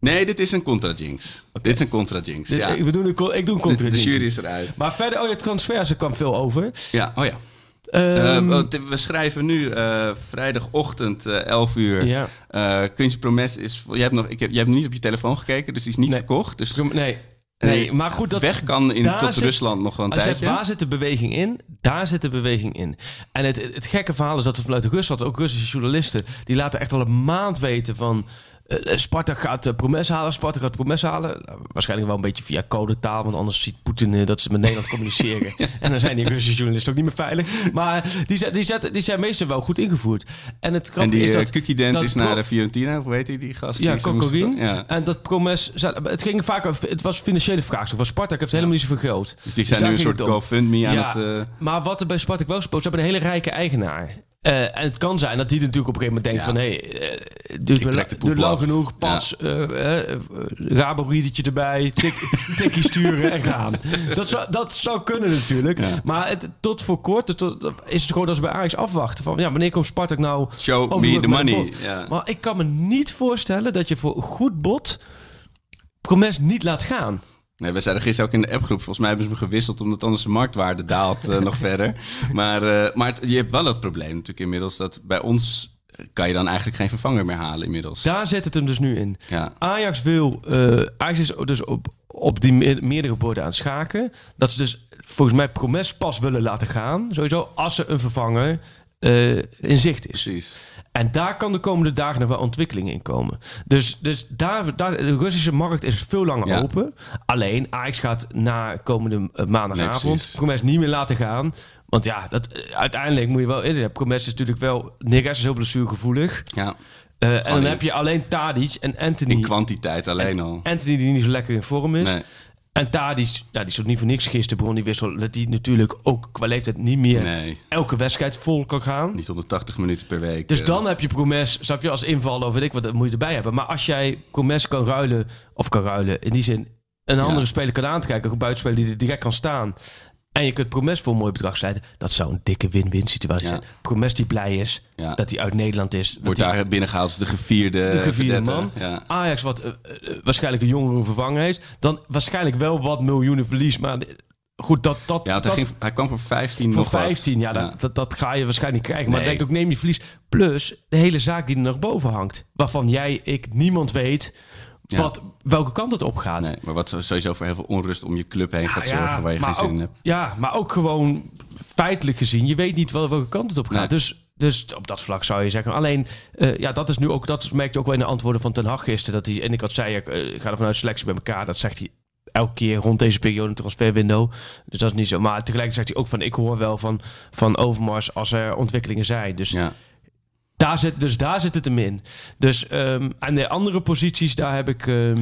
Nee, dit is een contra-jinx. Dit is een contra-jinx, ja. Ik, bedoel, ik, ik doe een De, contra-jinx. de jury is eruit. Maar verder, oh ja, transfers, er kwam veel over. Ja, oh ja. Ehm, Eh, we schrijven nu eh, vrijdagochtend eh 11 uur. ja. Kunstje Promes is... Je hebt, nog, ik heb, je hebt niet op je telefoon gekeken, dus die is niet Nee. verkocht. Dus Nee, nee, maar goed, dat, weg kan in, tot zit- Rusland nog wel een Hij zegt, tijdje. waar zit de beweging in? Daar zit de beweging in. En het, het, het gekke verhaal is dat ze vanuit Rusland, ook Russische journalisten, die laten echt al een maand weten van... eh, Sparta gaat uh, Promes halen, Sparta gaat Promes halen. Waarschijnlijk wel een beetje via codetaal, want anders ziet Poetin eh, dat ze met Nederland communiceren. En dan zijn die Russische journalisten ook niet meer veilig. Maar die, zijn- die, die zijn meestal wel goed ingevoerd. En het En die is uh, dat... Dat is naar de Fiorentina, of hoe heet die, die gast? Ja, Kokorin. Ja. En dat Promes... Het ging vaak. Het was financiële vraagstuk. Van Sparta heeft helemaal niet zoveel geld. Dus die zijn nu een soort het. GoFundMe aan Ja, het... eh, Maar wat er bij Spartak wel speelt, ze hebben een hele rijke eigenaar. Eh, en het kan zijn dat die natuurlijk op een gegeven moment denkt Ja. van... hé, hey, eh, me la- poep duurt lang af. genoeg, pas, eh eh, Rabo-riedertje erbij, tik, tikkie sturen en gaan. Dat zou, dat zou kunnen natuurlijk. Ja. Maar het, tot voor kort tot, is het gewoon dat ze bij Ajax afwachten. Van, ja, wanneer komt Spartak nou... Show me the money. Ja. Maar ik kan me niet voorstellen dat je voor een goed bod... Promes niet laat gaan. Nee, we zeiden gisteren ook in de appgroep. Volgens mij hebben ze me gewisseld omdat anders de marktwaarde daalt eh, nog verder. Maar, eh, maar het- je hebt wel het probleem natuurlijk inmiddels dat bij ons kan je dan eigenlijk geen vervanger meer halen inmiddels. Daar zit het hem dus nu in. Ja. Ajax wil, eh, Ajax is dus op, op die me- meerdere borden aan het schaken. Dat ze dus volgens mij Promes pas willen laten gaan. Sowieso als er een vervanger eh, in zicht is. Precies. En daar kan de komende dagen nog wel ontwikkeling in komen. Dus, dus daar, daar, de Russische markt is veel langer Ja. open. Alleen Ajax gaat na komende eh, Nee, maandagavond precies. Promes niet meer laten gaan. Want ja, dat, eh, uiteindelijk moet je wel... eh, Promes is natuurlijk wel... Neres is heel blessuregevoelig. Ja. En dan in- heb je alleen Tadic en Anthony. In kwantiteit alleen al. Anthony die niet zo lekker in vorm is. Nee. En Tadic, nou, die ook niet voor niks gisteren begon. Die wist wel dat hij natuurlijk ook qua leeftijd niet meer Nee, elke wedstrijd vol kan gaan. niet 180 minuten per week. Dus eh. dan heb je Promes, snap je, als invaller of weet ik wat, dat moet je erbij hebben. Maar als jij Promes kan ruilen, of kan ruilen, in die zin een andere speler kan aantrekken, een buitenspeler die er direct kan staan. En je kunt Promes voor een mooi bedrag sluiten. Dat zou een dikke win-win situatie Ja. zijn. Promes die blij is Ja. dat hij uit Nederland is. Wordt daar binnengehaald als de gevierde, de gevierde man. Ja. Ajax wat eh, eh, waarschijnlijk een jongere vervanger heeft. Dan waarschijnlijk wel wat miljoenen verlies. Maar goed, dat, dat, dat hij, ging, hij kwam voor 15 voor nog wat. 15, ja, dat, Dat, dat ga je waarschijnlijk krijgen. Maar Nee. denk ook, neem je verlies. Plus de hele zaak die er nog boven hangt. Waarvan jij, ik, niemand weet Ja. wat, welke kant het op gaat. Nee, maar wat sowieso voor heel veel onrust om je club heen gaat Ja, zorgen waar je geen zin ook, in hebt. Ja, maar ook gewoon feitelijk gezien. Je weet niet wel welke kant het op gaat. Nee. Dus, dus op dat vlak zou je zeggen. Alleen, eh, ja, dat is nu ook, dat merkte ook wel in de antwoorden van Ten Hag gisteren. Dat hij, en ik had zei, ik eh, ga er vanuit selectie bij elkaar. Dat zegt hij elke keer rond deze periode een transferwindow. Dus dat is niet zo. Maar tegelijkertijd zegt hij ook van, ik hoor wel van, van Overmars als er ontwikkelingen zijn. Dus Ja. Daar zit, dus daar zit het hem in. Dus ehm aan de andere posities, daar heb ik... ehm,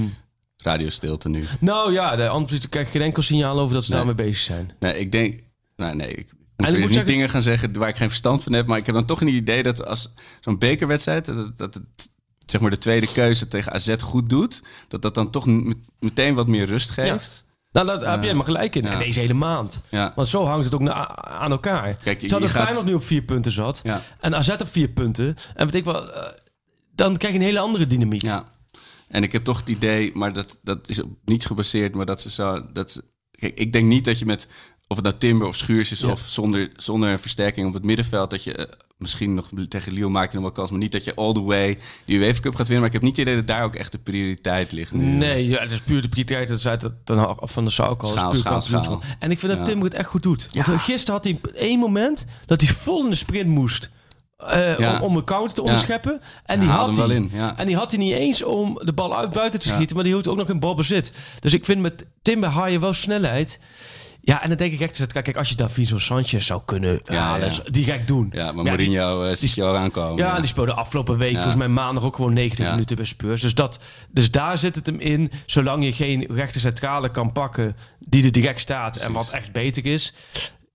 Radiostilte nu. nou ja, de andere krijg ik geen enkel signaal over dat ze Nee. daarmee bezig zijn. Nee, ik denk... Nou, nee, ik moet weer niet zeggen- dingen gaan zeggen waar ik geen verstand van heb. Maar ik heb dan toch een idee dat als zo'n bekerwedstrijd... Dat, dat het, zeg maar de tweede keuze tegen AZ goed doet... dat dat dan toch met- meteen wat meer rust geeft. Nou, daar heb je helemaal gelijk in. En deze hele maand. Want zo hangt het ook aan elkaar. Kijk, je- Terwijl de gaat- Feyenoord nu op vier punten zat. En AZ op vier punten. En weet ik wel, eh, dan krijg je een hele andere dynamiek. Ja. En ik heb toch het idee, maar dat, dat is op niets gebaseerd, maar dat ze zo. Dat ze, kijk, ik denk niet dat je met. Of het nou Timber of Schuurs is, Ja. of zonder, zonder versterking op het middenveld, dat je eh, misschien nog tegen Lille maak je nog wel kans, maar niet dat je all the way de UEFA Cup gaat winnen. Maar ik heb niet het idee dat daar ook echt de prioriteit ligt. Nu. Nee, ja, dat is puur de prioriteit. Dat zei het dan al- van de Sauko. Schaal, schaal. En ik vind dat Ja. Timber het echt goed doet. Want gisteren had hij één moment dat hij vol in de sprint moest. eh, Ja. om, om een counter te Ja. onderscheppen. En die had hij. in. En die had hij niet eens om de bal uit buiten te schieten. Maar die hield ook nog in balbezit. Dus ik vind met Timber haal je wel snelheid. Ja, en dan denk ik echt, kijk, kijk, als je Davinzo Sanchez zou kunnen Ja, halen, ja. direct doen. Ja, maar die- Mourinho eh ziet je al aankomen. ja, die speelde afgelopen week, volgens mij maandag ook gewoon 90 Ja. minuten bij Spurs. Dus, dat, dus daar zit het hem in. Zolang je geen rechter centrale kan pakken die er direct staat en wat echt beter is.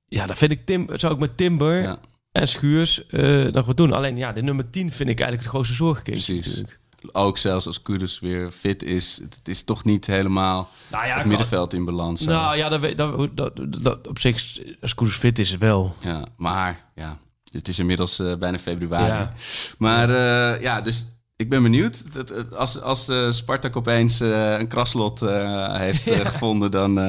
Ja, dan vind ik Tim, zou ik met Timber en Schuurs eh, nog wat doen. Alleen ja, de nummer 10 vind ik eigenlijk het grootste zorgkindje. Precies. natuurlijk. Ook zelfs als Kudus weer fit is, het is toch niet helemaal Nou ja, het middenveld in balans. Nou ja, dat, weet- dat, dat, dat, op zich, als Koers fit is, wel. Ja, maar ja, het is inmiddels eh, bijna februari. Ja. Maar eh, ja, dus ik ben benieuwd. Dat, dat- als als eh, Spartak opeens eh, een kraslot eh, heeft eh, gevonden, dan, eh,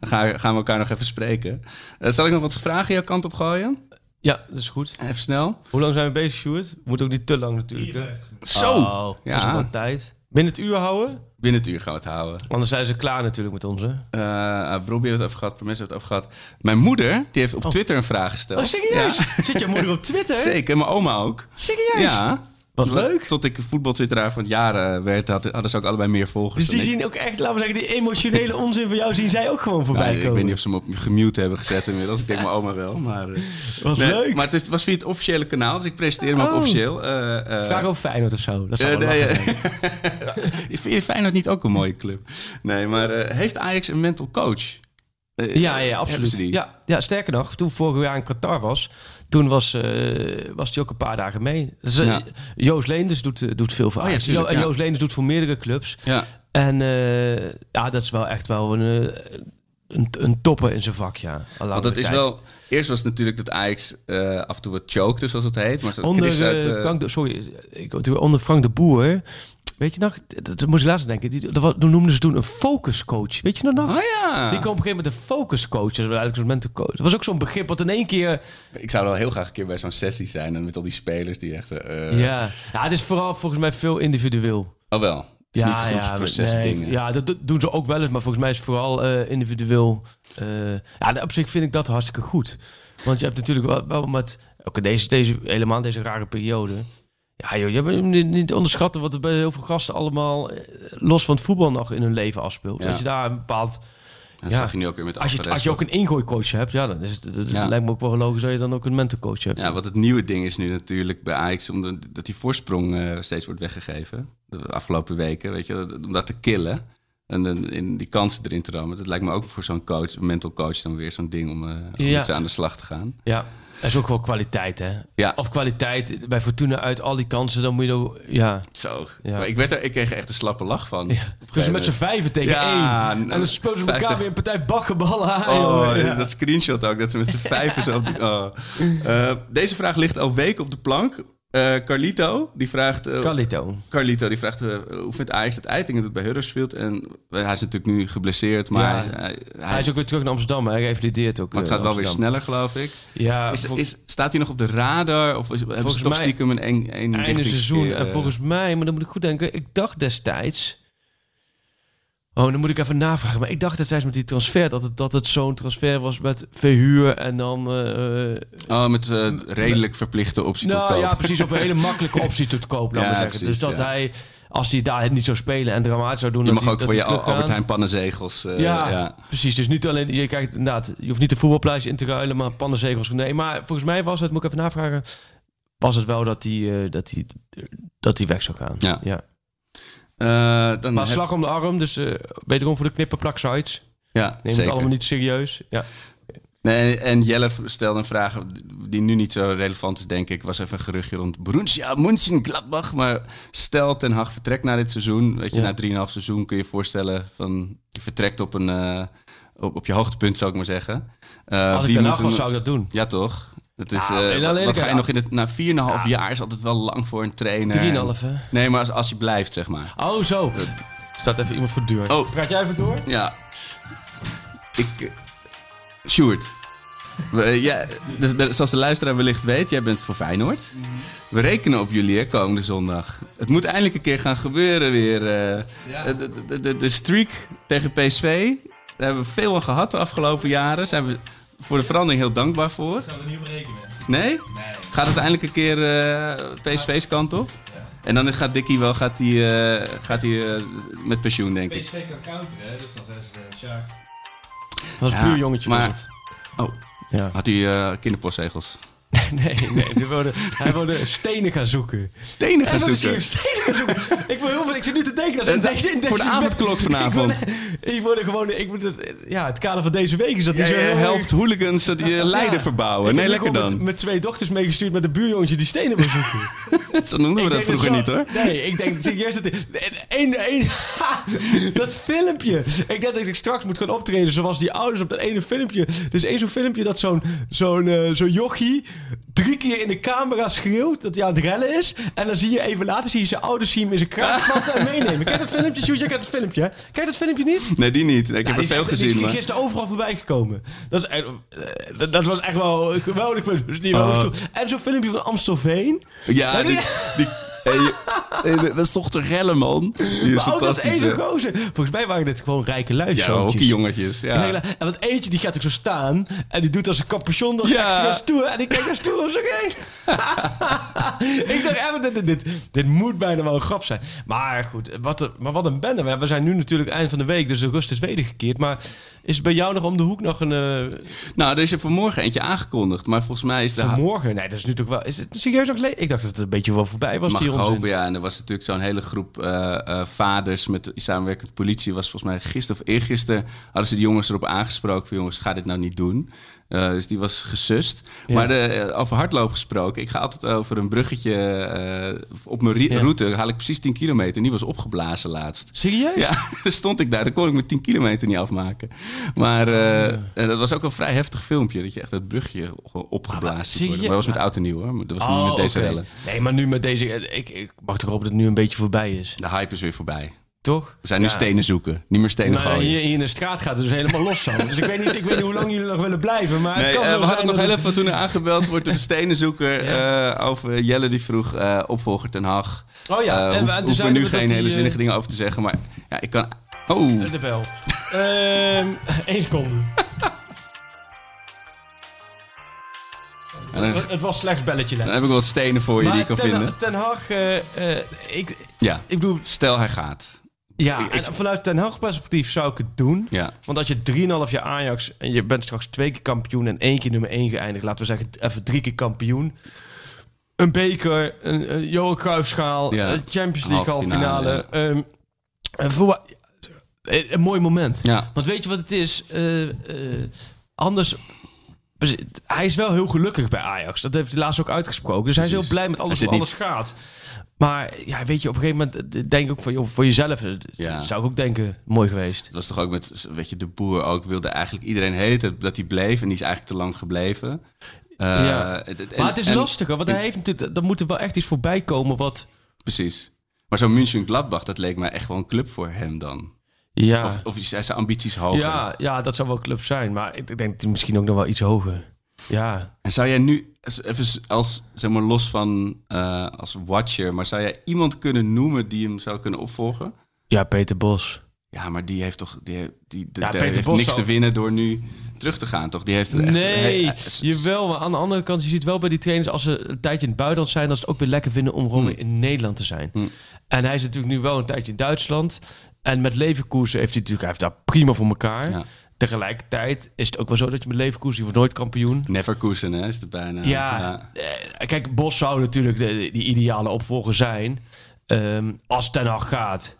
dan gaan, gaan we elkaar nog even spreken. Eh, zal ik nog wat vragen jouw kant op gooien? Ja, dat is goed. Even snel. Hoe lang zijn we bezig, Sjoerd? Moet ook niet te lang natuurlijk. hè? Zo! Oh, dat is Ja. ook wel tijd. Binnen het uur houden? Binnen het uur gaan we het houden. Anders zijn ze klaar natuurlijk met ons, hè? Uh, Brobbie heeft het over gehad, Promes heeft het over gehad. Mijn moeder, die heeft op Twitter een vraag gesteld. Oh, serieus? Ja. Zit je moeder op Twitter? Zeker, mijn oma ook. Serieus? Ja. Wat leuk. Tot ik voetbaltwitteraar van het jaar eh, werd, had- hadden ze ook allebei meer volgers Dus die zien ook echt, laten we zeggen, die emotionele onzin van jou zien zij ook gewoon voorbij Nou, komen. ik weet niet of ze me op gemute hebben gezet inmiddels. Ik denk mijn oma wel. Maar, eh, Wat nee, leuk. Maar het, is, was via het officiële kanaal, dus ik presenteer hem ook Oh. officieel. Eh, eh, Vraag over Feyenoord of zo. Dat zou nee. Vind je Feyenoord niet ook een mooie club? Nee, maar heeft Ajax een mental coach? Ja, ja, absoluut. Ja, ja, sterker nog, toen vorig jaar in Qatar was, toen was, eh, was hij ook een paar dagen mee. Dus, eh, Ja. Joost Leenders doet, eh, doet veel voor Oh ja, Ajax. tuurlijk, Jo- en ja. Joost Leenders doet voor meerdere clubs. Ja. En ja, dat is wel echt wel een, een, een topper in zijn vak, ja. Want dat is tijd. wel... Eerst was het natuurlijk dat Ajax af en toe wat chokte, zoals het heet. Maar Onder, uit, Frank de, sorry, ik, onder Frank de Boer. Weet je nog, dat, dat moest ik laatst denken. Die, dat, toen noemden ze toen een focuscoach. Weet je dat nog? Oh ja. Die kwam op een gegeven moment een focuscoach. Dat was eigenlijk zo'n mentorcoach. Dat was ook zo'n begrip wat in één keer... Ik zou wel heel graag een keer bij zo'n sessie zijn. En met al die spelers die echt... eh, ja. ja, het is vooral volgens mij veel individueel. Oh wel. Het is ja, niet groepsproces nee, dingen. ja, dat do- doen ze ook wel eens, maar volgens mij is het vooral eh, individueel. Eh, ja, op zich vind ik dat hartstikke goed. Want je hebt natuurlijk wel, wel met, ook in deze, deze, helemaal deze rare periode. Ja, joh, je hebt niet, onderschatten wat er bij heel veel gasten allemaal eh, los van het voetbal nog in hun leven afspeelt. Ja. Als je daar een bepaald. Dat ja. zag je nu ook weer met Als je, als je ook een ingooicoach hebt, ja, dan is het, Ja. lijkt me ook wel logisch dat je dan ook een mentorcoach hebt. Ja, wat het nieuwe ding is nu natuurlijk bij Ajax, omdat dat die voorsprong eh, steeds wordt weggegeven. De afgelopen weken, weet je, om dat te killen. En in die kansen erin te rammen. Dat lijkt me ook voor zo'n coach, een mental coach, dan weer zo'n ding om, om Ja. iets aan de slag te gaan. Ja, dat is ook wel kwaliteit, hè? Ja. Of kwaliteit bij Fortuna uit al die kansen, dan moet je ook, ja. Zo. Ja. Maar ik, werd er, ik kreeg er echt een slappe lach van. Dus met z'n vijven tegen Ja, één. En dan speelden ze elkaar 50. weer een partij bakkenballen aan. Oh. Ja. dat screenshot ook, dat ze met z'n vijven zo... op die- oh. Eh, deze vraag ligt al weken op de plank. Eh, Carlito, die vraagt... eh, Carlito. Carlito die vraagt eh, hoe vindt Ajax dat Eiting doet bij Huddersfield. En hij is natuurlijk nu geblesseerd, maar Ja. hij, hij, Hij is ook weer terug naar Amsterdam. Hij revalideert ook. maar het gaat wel weer sneller, geloof ik. Ja, Is, vol- is, staat hij nog op de radar? Of is, hebben ze toch mij- stiekem een, een, een einde seizoen. En volgens mij, maar dan moet ik goed denken. Ik dacht destijds. Oh, dan moet ik even navragen. Maar ik dacht destijds met die transfer dat het, dat het zo'n transfer was met verhuur en dan. eh, Oh, met eh, redelijk verplichte optie tot nou koop. ja, precies. Of een hele makkelijke optie tot koop, Ja, zeggen. precies, dus dat ja. hij, als hij daar niet zou spelen en dramatisch zou doen. Je dat mag ook dat voor je teruggaan. Albert Heijn pannenzegels. Ja, ja. precies. Dus niet alleen, je kijkt inderdaad, je hoeft niet de voetbalprijs in te ruilen, maar pannenzegels. Nee, maar volgens mij was het, moet ik even navragen, was het wel dat hij, dat hij, dat hij weg zou gaan. Ja. ja. Eh, dan Maar heb- slag om de arm, dus eh wederom voor de knipperplak sites. ja, Neem het allemaal niet serieus. Ja. Nee, en Jelle stelde een vraag die nu niet zo relevant is, denk ik. Was even een geruchtje rond Borussia Mönchengladbach. Maar stel Ten Hag vertrekt na dit seizoen. Weet je, Ja. na 3,5 seizoen kun je je voorstellen van... Je vertrekt op, een, eh, op, op je hoogtepunt, zou ik maar zeggen. Als ik ten hem- zou ik dat doen. Ja, toch? Het is, Ja, eh, in wat, ga je nog in het... Na 4,5 jaar is altijd wel lang voor een trainer. 3,5 hè? Nee, maar als, als je blijft, zeg maar. Oh, zo. Staat even iemand voor de deur. Oh. Praat jij even door? Ja. Ik... eh, Sjoerd. We, ja, dus, zoals de luisteraar wellicht weet, jij bent voor Feyenoord. We rekenen op jullie hè, komende zondag. Het moet eindelijk een keer gaan gebeuren weer. eh. de, de, de, de streak tegen PSV, daar hebben we veel aan gehad de afgelopen jaren. Zijn we voor de verandering heel dankbaar voor. Ik zou er niet op rekenen. Nee? Nee. Gaat het eindelijk een keer eh, PSV's kant op? En dan gaat Dickie wel gaat die, eh, gaat die, eh, met pensioen, denk ik. PSV kan counteren, dus dan zijn ze uh, Sjaak. Dat was een Ja, puur jongetje. maar- was het. Oh, Ja. had hij eh kinderpostzegels? Nee, nee. wilde, hij wilde stenen gaan zoeken. Stenen gaan zoeken. stenen gaan zoeken. Ik wil heel veel. Ik zit nu te denken. Dat is in En deze, voor de deze- avondklok vanavond. Ik word, ik er gewoon. Ik moet het, ja, het kader van deze week is dat Ja, niet zo je helpt hooligans dat eh, Leiden verbouwen. Ik Nee, lekker dan. Met, met twee dochters meegestuurd met een buurjongetje die stenen wil zoeken. Zo noemden we Ik dat vroeger zo- niet hoor. Nee, ik denk serieus dat... Één, ha, dat filmpje. Ik denk dat ik straks moet gaan optreden zoals die ouders op dat ene filmpje. Er is één zo'n filmpje dat zo'n zo'n eh, zo'n jochie drie keer in de camera schreeuwt dat hij aan het rellen is. En dan zie je even later zie je zijn ouders zien in zijn kraag vatten en meenemen. Kijk dat filmpje, Sjoerd, kent het filmpje. Kijk dat filmpje niet? Nee, die niet. Ik heb er die is veel echt- Die gezien. is Maar... gisteren overal voorbij gekomen. Dat, is, echt- eh, dat, dat was echt wel een geweldig. Dus niet Oh. En zo'n filmpje van Amstelveen. Ja, je- die, En je, en we zochten rellen, man. Die is Maar ook dat ene gozer. Volgens mij waren dit gewoon rijke lui. Ja, hockeyjongetjes. Ja. En want eentje die gaat ook zo staan en die doet als een capuchon nog Ja. extra stoer en ik kijk daar stoer zich heen. ik dacht even, dit, dit, dit, dit moet bijna wel een grap zijn. Maar goed, wat, een- maar wat een bende. We- We zijn nu natuurlijk eind van de week, dus de rust is wedergekeerd. Maar is bij jou nog om de hoek nog een... eh Nou, er is er vanmorgen eentje aangekondigd. Maar volgens mij is de... vanmorgen? Nee, dat is nu toch wel... Is het serieus nog le- Ik dacht dat het een beetje wel voorbij was, Mag die hopen, ja. En er was natuurlijk zo'n hele groep eh, eh, vaders met de samenwerkende politie. Was volgens mij gisteren of eergisteren hadden ze de jongens erop aangesproken. Van jongens, ga dit nou niet doen. Dus die was gesust. Ja. Maar de, over hardlopen gesproken. Ik ga altijd over een bruggetje op mijn Ja. route. Haal ik precies 10 kilometer. En die was opgeblazen laatst. Serieus? Ja, dus stond ik daar. Dan kon ik mijn 10 kilometer niet afmaken. Maar eh, Oh. eh, dat was ook een vrij heftig filmpje. Dat je echt dat brugje opgeblazen je- Maar dat was met oud en nieuw hoor. Dat was Oh, niet met deze rellen. Nee, maar nu met deze... Ik, ik mag toch hopen dat het nu een beetje voorbij is. De hype is weer voorbij. Toch? We zijn nu Ja. stenen zoeken. Niet meer stenen Nou, gooien. hier, hier in de straat gaat het dus helemaal los zo. Dus ik weet niet, ik weet niet hoe lang jullie nog willen blijven. Maar Nee, het kan eh, we hadden nog heel het- even toen er aangebeld wordt de stenenzoeker eh, over Jelle die vroeg eh, opvolger Ten Hag. Oh ja, Eh, en we- hoef- hoeven we nu geen hele eh, zinnige dingen over te zeggen, maar ja, ik kan. Oh, De bel. Ehm Eén seconde. en dan, Het, het was slechts belletje. dan heb ik wat stenen voor je die ik kan ten, vinden. Ten Hag, eh, eh, ik, Ja, ik bedoel, stel hij gaat. ja, Ik- ik- en vanuit Ten Hag perspectief zou ik het doen. Ja, Want als je 3,5 jaar Ajax en je bent straks twee keer kampioen en één keer nummer 1 geëindigd, laten we zeggen even drie keer kampioen. Een beker, een, een Johan Cruijffschaal, Ja. Champions League halve finale. ehm, voor, wa- een, een mooi moment. ja. Want weet je wat het is? Eh, eh, anders. Hij is wel heel gelukkig bij Ajax. Dat heeft hij laatst ook uitgesproken. Dus hij is heel blij met alles hoe alles gaat. Maar ja, weet je, op een gegeven moment eh, denk ik ook van, joh, voor jezelf. eh, Ja. Zou ik ook denken, mooi geweest. Het was toch ook met, weet je, de boer ook wilde eigenlijk iedereen heten dat hij bleef en die is eigenlijk te lang gebleven. Eh, Ja. maar het is en- lastig, hoor, want hij heeft natuurlijk, er moet er wel echt iets voorbij komen wat... Precies. Maar zo'n München Gladbach, dat leek mij echt wel een club voor hem dan. Ja, Of, of zijn zijn ambities hoger. ja, ja, dat zou wel club zijn. Maar ik, denk misschien ook nog wel iets hoger. Ja, En zou jij nu, even als, zeg maar los van eh, als watcher, maar zou jij iemand kunnen noemen die hem zou kunnen opvolgen? ja Peter Bos. Ja, maar die heeft toch, die, die, die, Ja, die Peter heeft Bos niks zou- te winnen door nu terug te gaan, toch? Die heeft echt, Nee, s- jawel. Maar aan de andere kant, je ziet wel bij die trainers... als ze een tijdje in het buitenland zijn... dat ze het ook weer lekker vinden om gewoon Hmm. in Nederland te zijn. Hmm. En hij is natuurlijk nu wel een tijdje in Duitsland. En met Leverkusen heeft hij natuurlijk... Hij heeft daar prima voor elkaar. Ja. Tegelijkertijd is het ook wel zo dat je met Leverkusen... je wordt nooit kampioen. Neverkusen, hè, is het bijna. Ja, eh, kijk, Bos zou natuurlijk de, die ideale opvolger zijn. Ehm, als Ten Hag gaat,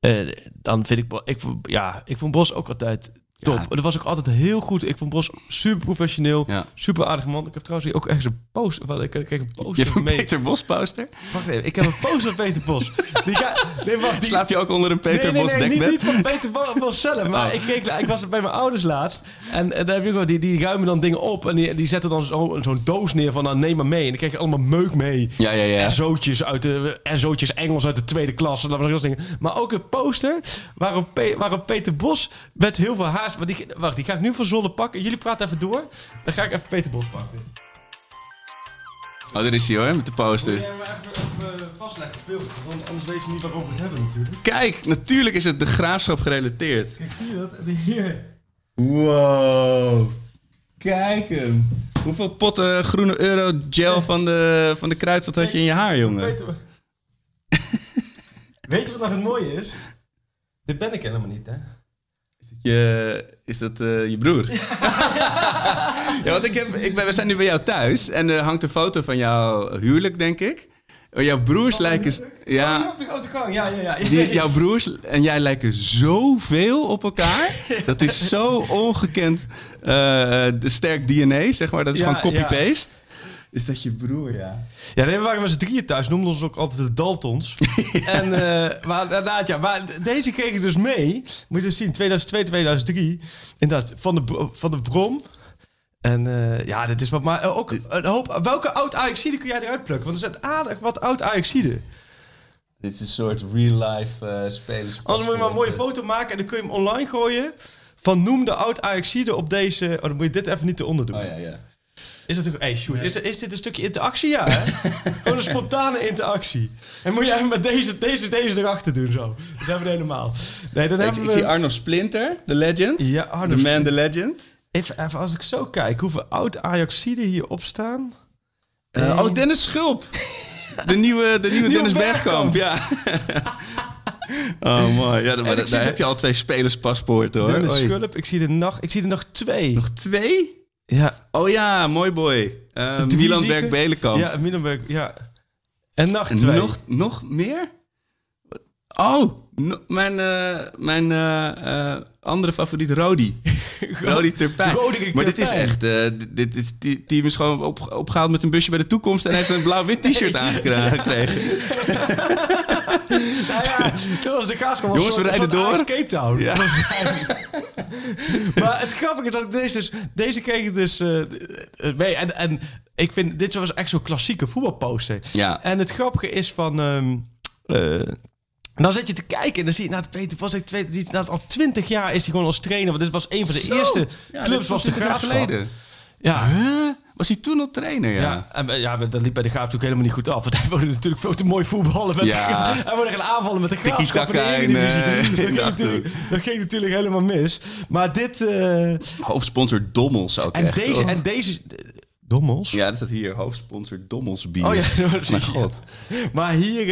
eh, dan vind ik, ik, ja, ik vond Bos ook altijd top. Ja. Dat was ook altijd heel goed. Ik vond Bos super professioneel, Ja. super aardig man. Ik heb trouwens hier ook ergens een poster. Ik, ik kreeg een poster mee. Peter Bos poster? Wacht even, ik heb een poster van Peter Bos. Die ga, nee, wacht, die, Slaap je ook onder een Peter nee, Bos nee, nee, dekbed? Niet, niet van Peter Bo- Bos zelf, maar Oh. ik, keek, ik was bij mijn ouders laatst. En, en daar heb ook wel, die, die ruimen dan dingen op. En die, die zetten dan zo- zo'n doos neer van, nou, neem maar mee. En dan kreeg je allemaal meuk mee. Ja, ja, ja. En zootjes uit de en zootjes Engels uit de tweede klas. En dat was dingen. Maar ook een poster waarop, Pe- waarop Peter Bos met heel veel Maar die, wacht, die ga ik nu van Zolle pakken. Jullie praten even door. Dan ga ik even Peter Bos pakken. Oh, daar is hij hoor, met de poster. maar even, even vastleggen beeld. Want anders weet je niet waarover we het hebben natuurlijk. Kijk, natuurlijk is het de graafschap gerelateerd. Kijk, zie je dat? Hier. Wow. Kijk hem. Hoeveel potten groene euro gel van de, van de kruidvat had je in je haar, jongen? Weet je wat nog het mooie is? Dit ben ik helemaal niet, hè? Je, is dat eh, je broer? ja, want ik heb, ik ben, we zijn nu bij jou thuis en er hangt een foto van jouw huwelijk, denk ik. Oh, jouw broers lijken... Oh, Ja, op de grote gang. Ja, ja, ja. die, jouw broers en jij lijken zoveel op elkaar. Dat is zo ongekend eh, de sterk DNA, zeg maar. Dat is Ja, gewoon copy-paste. Is dat je broer, ja? Ja, nee, we waren met z'n drieën thuis. Noemden ons ook altijd de Daltons. en, eh, maar inderdaad, ja. Maar deze kreeg ik dus mee. Moet je dus zien, 2002, 2003. Inderdaad, van de, van de Brom. En eh, ja, dit is wat... Maar eh, ook een hoop... Welke oud Ajaxide kun jij eruit plukken? Want er zijn aardig wat oud Ajaxide. Dit is een soort real-life eh spelers. Anders moet je maar een mooie foto maken en dan kun je hem online gooien. Van noem de oud Ajaxide op deze... Oh, dan moet je dit even niet eronder doen. Oh ja, ja. Is dat. Hey, Sjoerd, is, is dit een stukje interactie? Ja, hè? Gewoon een spontane interactie. En moet je even met deze, deze, deze erachter doen, zo. Dus hebben we helemaal. Nee, dan Ik, hebben ik we... zie Arno Splinter, de legend. Ja, The Arno man, the legend. Even, even als ik zo kijk, hoeveel oud Ajaxiden hierop staan. Eh, oh, Dennis Schulp. De nieuwe, de nieuwe Dennis Bergkamp. Bergkamp. Ja. oh, mooi. Ja, maar ik daar heb je al twee spelerspasporten, hoor. Dennis. Schulp, ik zie er nog, ik zie er nog twee. Nog twee? Ja, Oh ja, mooi boy. Drie Milan zieken. Berg-Belenkamp. ja, Middelburg, ja. En twee. nog, nog meer? Oh, no- mijn, eh, mijn eh, andere favoriet, Rodi. Rodi Turpijn. Maar dit is echt... dit- dit is, die team is gewoon op, opgehaald met een busje bij de toekomst... en heeft een blauw-wit t-shirt aangekregen. Nou ja, dat was de graafschap. Jongens, we rijden door. Cape Town. Ja. Dat was eigenlijk- maar het grappige is dat ik deze dus... Deze kreeg ik dus eh, eh, mee. En, en ik vind, dit was echt zo'n klassieke voetbalposter. Ja. En het grappige is van... ehm, eh, dan zit je te kijken en dan zie je, nou, Peter was ik twee, die, nou, al twintig jaar is hij gewoon als trainer. Want dit was een van de Zo. eerste Ja, clubs, was de 20 jaar graafschap. Ja, Huh? Was hij toen al trainer, ja? ja. en eh, ja, dat liep bij de Graaf natuurlijk helemaal niet goed af. Want hij wilde natuurlijk veel te mooi voetballen. Met Ja. de, hij wilde gaan aanvallen met de en, Eredivisie. eh, dat, in ging dat ging natuurlijk helemaal mis. Maar dit... eh, Hoofdsponsor Dommels ook en, echt. deze, hoor. en deze... Dommels? Ja, dat staat hier. Hoofdsponsor Dommels bier. Oh ja, dat Mijn god. Maar hier,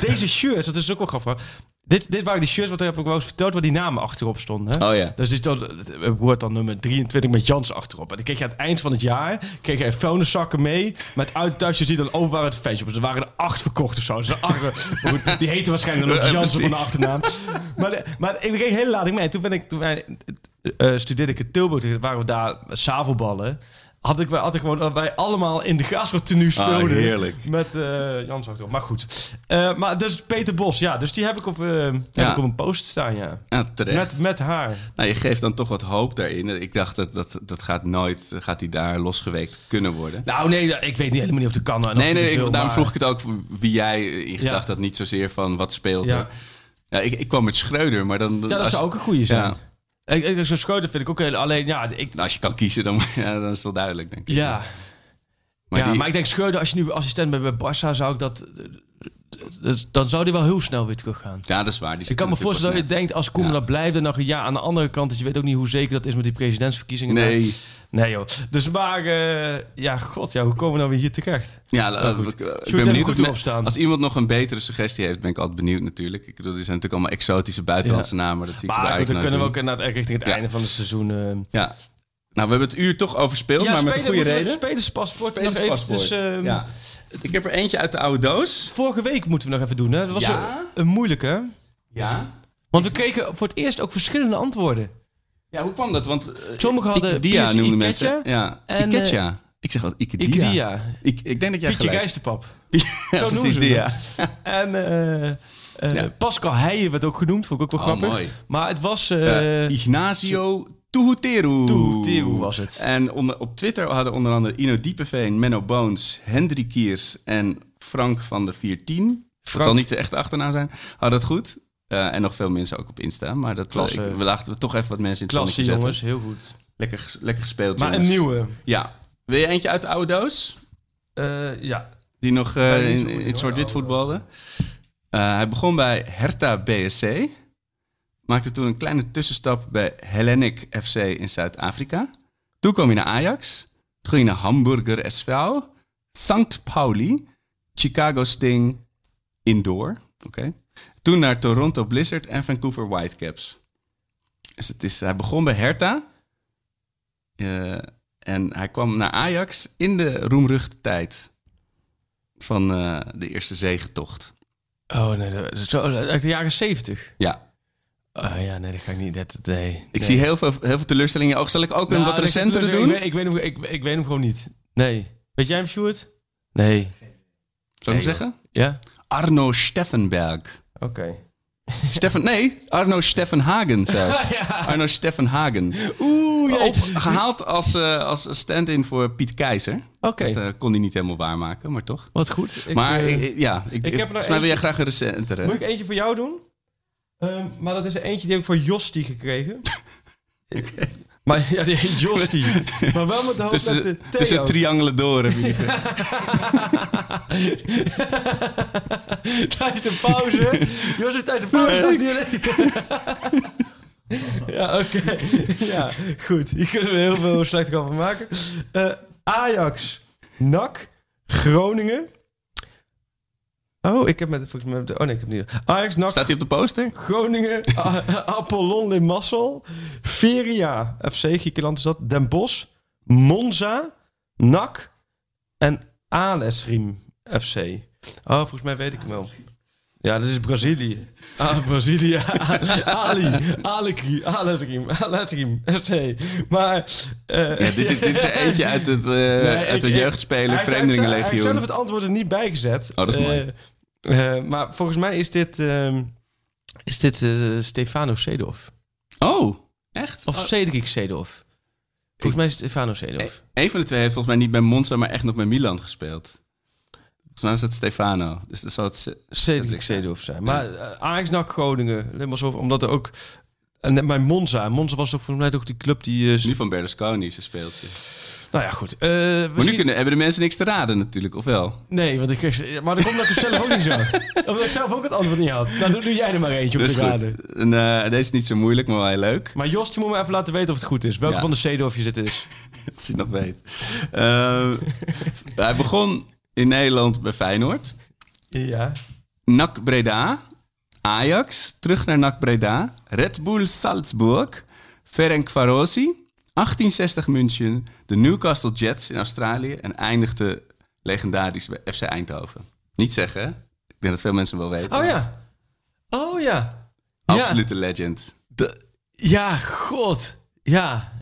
deze shirts, dat is ook wel grappig. Dit, dit waren die shirts, wat ik heb ik wel eens verteld, waar die namen achterop stonden. Hè? Oh ja. Dus dit het wordt dan nummer 23 met Jans achterop. En dan kreeg je aan het eind van het jaar, kreeg je vuilniszakken mee. Met uit thuis, je ziet dan overal het feestje. op. Dus er waren er acht verkocht of zo. Dus acht, goed, die heten waarschijnlijk dan ook Ja, Jans de precies. achternaam. Maar, de- maar ik kreeg een hele lading mee. Toen, ben ik, toen wij, eh, studeerde ik in Tilburg, toen waren we daar zavelballen. Had ik, had ik gewoon dat wij allemaal in de graafschap tenue speelden. Ah, heerlijk. Met eh Jans achterop. Maar goed. Eh, maar dus Peter Bos, ja. Dus die heb ik op, eh, heb Ja. ik op een post staan, ja. Ja, terecht. Met, met haar. Nou, je geeft dan toch wat hoop daarin. Ik dacht dat dat, dat gaat nooit, gaat hij daar losgeweekt kunnen worden. Nou nee, ik weet niet helemaal niet of de kan. nee, nee, ik- daarom maar- vroeg ik het ook wie jij in gedachten had. Niet zozeer van wat speelt Ja. er. Ja, ik, ik kwam met Schreuder, maar dan... Ja, dat als, zou ook een goede zijn. Ik, ik, Zo'n schoten vind ik ook heel... Alleen, ja, ik... Nou, als je kan kiezen, dan, ja, dan is het wel duidelijk, denk ik. Ja, Maar ja die- maar ik denk Schreuder, als je nu assistent bent bij Barça, zou ik dat... dus Dan zou die wel heel snel weer teruggaan. ja, dat is waar. Die Ik kan me er voorstellen dat je denkt, als Koeman Ja. dat blijft, dan nog een jaar aan de andere kant. Dus je weet ook niet hoe zeker dat is met die presidentsverkiezingen. Nee. Nee joh. Dus maar, eh, ja, god ja, hoe komen we nou weer hier terecht? Ja, Maar eh, ik, ik ben benieuwd of me- erop staan. als iemand nog een betere suggestie heeft, ben ik altijd benieuwd natuurlijk. Ik bedoel, die zijn natuurlijk allemaal exotische buitenlandse namen, maar dat zie ik Maar goed, Ajax dan kunnen we ook naar richting het Ja. einde van het seizoen... eh, Ja. Nou, we hebben het uur toch overspeeld, ja, maar met een goede reden. Spelerspaspoort even. Spelerspaspoort. Dus, ehm, ja. Ik heb er eentje uit de oude doos. Vorige week moeten we nog even doen, hè? Dat was een moeilijke. Ja. Want we kregen voor het eerst ook verschillende antwoorden. Ja, hoe kwam dat? Want uh, Sommigen hadden Dia Piers noemden Iketja mensen. Ja. en, Iketja. ik zeg wat Ikedia. Ik Dia. Ik, ik denk dat jij Pietje. Ja, Zo noemen ze Dia. hem. En eh, eh, Ja. Pascal Heijen werd ook genoemd, vond ik ook wel Oh, grappig. mooi. Maar het was... eh Eh, Ignacio Tuhuteru. Tuhuteru was het. En onder, op Twitter hadden onder andere Ino Diepeveen, Menno Boons, Hendrik Kiers en Frank van de 410. Dat Frank. zal niet de echte achternaam zijn. Hadden het goed. Eh, en nog veel mensen ook op Insta. Maar dat, eh, Klasse. ik, we laten we toch even wat mensen in het klasse zonnetje jongens, zetten. heel goed. Lekker, lekker gespeeld, Maar jongens. een nieuwe. Ja. Wil je eentje uit de oude doos? Eh, ja. Die nog eh, in, in zwart-wit oude voetbalde. Eh, hij begon bij Hertha BSC. Maakte toen een kleine tussenstap bij Hellenic FC in Zuid-Afrika. Toen kwam hij naar Ajax. Toen ging hij naar Hamburger SV. St. Pauli. Chicago Sting. Indoor. Oké. Toen naar Toronto Blizzard en Vancouver Whitecaps. Dus het is, hij begon bij Hertha. Eh, en hij kwam naar Ajax in de roemruchte tijd van eh, de eerste zegentocht. Oh nee, dat, zo, uit de jaren zeventig. Ja, Oh ja, nee, dat ga ik niet. Dat, nee, ik nee. zie heel veel, heel veel teleurstelling in je ogen. Zal ik ook een Nou, wat recentere doen? Ik, weet- ik, weet hem, ik, ik weet hem gewoon niet. Nee. Weet jij hem, Sjoerd? Nee. Zal ik hem zeggen? Ja? Arno Steffenberg. Oké. Steffen, nee, Arno Steffenhagen zelfs. Arno Steffenhagen. Oeh, Op, gehaald als, eh, als stand-in voor Piet Keizer. Oké, Dat eh, kon hij niet helemaal waarmaken, maar toch. wat goed. Ik, maar ik- ik- ja, ik, ik heb volgens mij wil jij graag een recentere. Moet ik eentje voor jou doen? Ehm, maar dat is er eentje die heb ik voor Josti gekregen. Maar ja, die heet Josti. maar wel met de hoofd met de Tussen, triangelen door. tijdens de pauze. Jos, tijdens de pauze Ja, oké. Ja, goed. Hier kunnen we heel veel slecht van maken. Eh, Ajax, NAC, Groningen. Oh, ik heb met volgens mij. Oh nee, ik heb niet. Ajax, NAC, Staat hij op de poster? Groningen, Apollon Limassol, Feria, FC Griekenland is dat, Den Bosch, Monza, NAC en Alesrim FC. Oh, volgens mij weet ik hem wel. Ja, dat is Brazilië. Ah, Brazilië. Ali, Alekri, Alesrim, Alesrim FC. Maar... eh, Ja, dit, dit, dit is er eentje uit het, eh Nee, uit ik- de jeugdspeler hij heeft- Hij heeft Vreemdelingenlegioen. zelf het antwoord er niet bij gezet. Oh, dat is mooi. Eh, eh, maar volgens mij is dit, ehm, is dit eh, Stefano Seedorf. Oh, echt? Of Oh, Cedric. Volgens mij is het Stefano Seedorf. Een van de twee heeft volgens mij niet bij Monza, maar echt nog bij Milan gespeeld. Volgens mij is dat Stefano. Dus dat zal het Ce- Cedric Seedorf zijn. Maar uh, Ajax NAC Groningen. Omdat er ook... En bij Monza. Monza was toch volgens mij ook die club die... Nu van Berlusconi, zijn speeltje. Nou ja, goed. We Maar nu kunnen, hebben de mensen niks te raden natuurlijk, of wel? Nee, want ik, maar dat komt dat ik het zelf ook niet zo. Omdat ik zelf ook het antwoord niet had. Nou, doe, doe jij er maar eentje Dat te raden. goed. En, eh, deze is niet zo moeilijk, maar wel heel leuk. Maar Jos, die moet me even laten weten of het goed is. Welke Ja. van de Seedorfjes het is. Als hij nog weet. Eh, hij begon in Nederland bij Feyenoord. Ja. NAC Breda. Ajax. Terug naar NAC Breda. Red Bull Salzburg. Ferencvarosi. 1860 München. De Newcastle Jets in Australië. En eindigde legendarisch bij FC Eindhoven. Niet zeggen, hè? Ik denk dat veel mensen wel weten. Oh ja. Oh ja. Absolute legend. De- ja, god. Ja.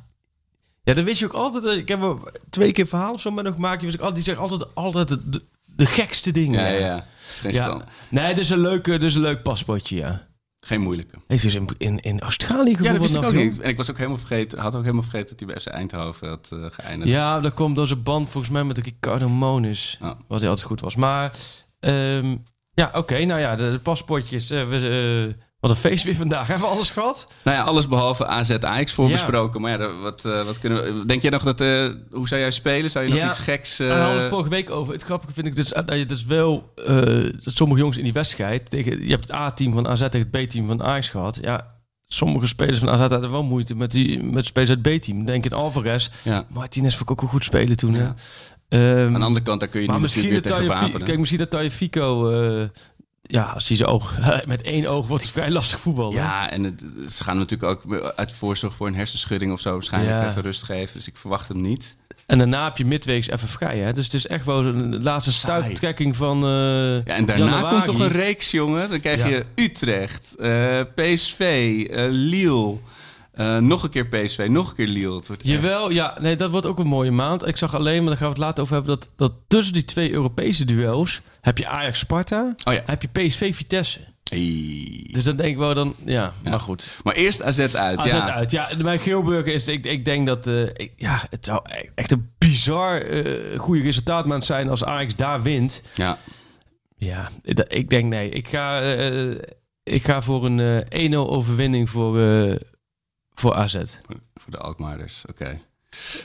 Ja, dan wist je ook altijd... Ik heb er twee keer verhaal of zo met hem gemaakt. Die, was ik altijd, die zegt altijd, altijd de, de, de gekste dingen. Ja, ja, ja. Geen. Nee, dit is een leuk, dit is een leuk paspoortje, ja. Geen moeilijke. Hij is dus in, in, in Australië Ja, dat gevoerd wist ik ook niet. En ik was ook helemaal vergeten, had ook helemaal vergeten dat hij bij FC Eindhoven had eh, geëindigd. Ja, dat komt door zijn band volgens mij met de Ricardo Monis. Ja. Wat hij altijd goed was. Maar ehm, ja, oké. nou ja, de, de paspoortjes. eh, we, eh, wat een feest weer vandaag. Hebben we alles gehad? Nou ja, alles behalve AZ Ajax voor Ja. besproken. Maar ja, wat, eh, wat kunnen we... Denk jij nog dat... eh, hoe zou jij spelen? Zou je nog Ja. iets geks... Daar hadden het vorige week over. Het grappige vind ik dus dat je dus wel dat sommige jongens in die wedstrijd tegen je hebt het A-team van AZ tegen het B-team van Ajax gehad. Ja, sommige spelers van AZ hadden wel moeite met die met spelers uit het B-team. Denk in Alvarez, ja. Martinez vond ik ook wel goed spelen toen. Ja. Ehm, Aan de andere kant, daar kun je niet misschien natuurlijk weer tegen wapenen. kijk, misschien dat Taje Fico ja, als hij zijn oog met één oog wordt het vrij lastig voetbal. Ja, en het, ze gaan natuurlijk ook uit voorzorg voor een hersenschudding of zo waarschijnlijk Ja. even rust geven. Dus ik verwacht hem niet. En daarna heb je midweeks even vrij. Hè? Dus het is echt wel een laatste stuiptrekking van. eh, Ja, en daarna januari. komt toch een reeks, jongen. Dan krijg Ja. je Utrecht, eh, PSV, eh, Lille. Eh, nog een keer PSV, nog een keer Lille. Het wordt echt- Jawel, ja, nee, dat wordt ook een mooie maand. Ik zag alleen, maar daar gaan we het later over hebben, dat, dat tussen die twee Europese duels heb je Ajax-Sparta, Oh ja. heb je PSV-Vitesse. Hey. Dus dan denk ik wel dan, ja, maar goed. Maar eerst AZ uit. AZ ja. uit. Ja, bij Geelburger is, ik, ik denk dat, ik- ja, het zou e- echt een bizar eh goede resultaatmaand zijn als Ajax daar wint. Ja. Ja, ik- denk nee. Ik ga, ik ga voor een eh 1-0 overwinning voor, voor AZ. Voor de Alkmaarders, oké.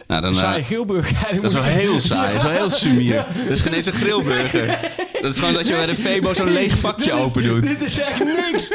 Nou, dan, eh, Saai. Ja, die dat is wel heel saai, dat is wel heel sumier. Dat is geen eens een grillburger. Dat is gewoon dat je bij de Febo zo'n leeg vakje open doet. Dit is echt niks.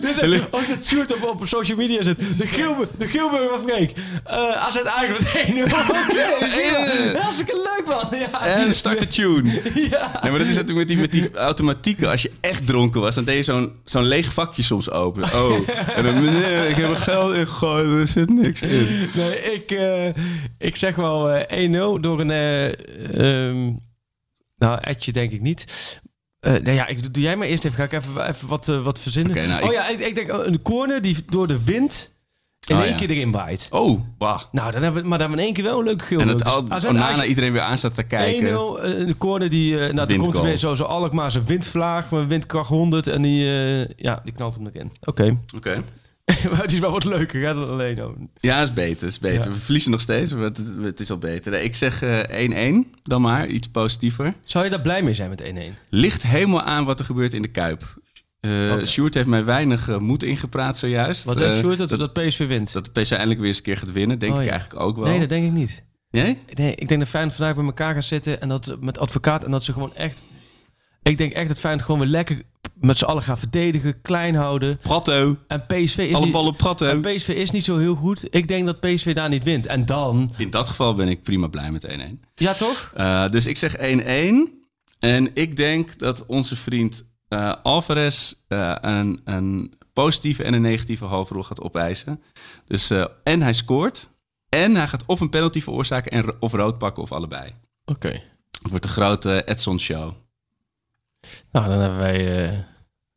Dit is, als je het shoot op, op social media zet. De, Geelburger, de Geelburger van Freek. Uh, AZ Ajax met 1-0. Oké, hartstikke leuk man. Ja. En start de tune. Ja. Nee, maar dat is natuurlijk met die, met die automatieken. Als je echt dronken was, dan deed je zo'n zo'n leeg vakje soms open. Oh, en dan, meneer, ik heb er geld in gegooid, er zit niks in. Nee, ik, eh, ik zeg wel eh 1-0 door een... eh, ehm, nou, Etje denk ik niet. Eh nou ja, ik, doe jij maar eerst even. Ga ik even, even wat, eh, wat verzinnen. Nou, oh ik- ja, ik, ik denk oh, een corner die door de wind in Oh, één ja. keer erin waait. Oh, bah. Nou, dan hebben we, maar dan hebben we in één keer wel een leuk geel. En dat Dus al, AZ Ajax iedereen weer aan staat te 1-0, kijken. eh, de corner die... eh nou, dan komt er weer zo, zo Alkmaar zijn windvlaag met windkracht 100 en die, eh, ja, die knalt hem erin. Oké. Oké. maar het is wel wat leuker hè, dan alleen. Oh. Ja, is beter, is beter. Ja. We verliezen nog steeds, maar het, het is al beter. Nee, Ik zeg eh, 1-1, dan maar. Iets positiever. Zou je daar blij mee zijn met 1-1? Ligt helemaal aan wat er gebeurt in de Kuip. Eh Oké. Sjoerd heeft mij weinig eh, moed ingepraat zojuist. Wat Eh, Sjoerd dat, dat, dat PSV wint? dat de PSV eindelijk weer eens een keer gaat winnen, denk Oh, ik ja. eigenlijk ook wel. nee, dat denk ik niet. Nee? Nee, ik denk dat Feyenoord vandaag bij elkaar gaat zitten en dat met advocaat en dat ze gewoon echt... Ik denk echt dat Feyenoord gewoon weer lekker met z'n allen gaan verdedigen, klein houden. Pratto. En PSV is Alle niet, ballen Pratto. en PSV is niet zo heel goed. Ik denk dat PSV daar niet wint. En dan... In dat geval ben ik prima blij met 1-1. Ja, toch? Eh, dus ik zeg 1-1. En ik denk dat onze vriend eh, Alvarez eh, een, een positieve en een negatieve hoofdrol gaat opeisen. Dus, en hij scoort. En hij gaat of een penalty veroorzaken en, of rood pakken of allebei. Oké. Het wordt een grote Edson-show. Nou, dan hebben wij... eh,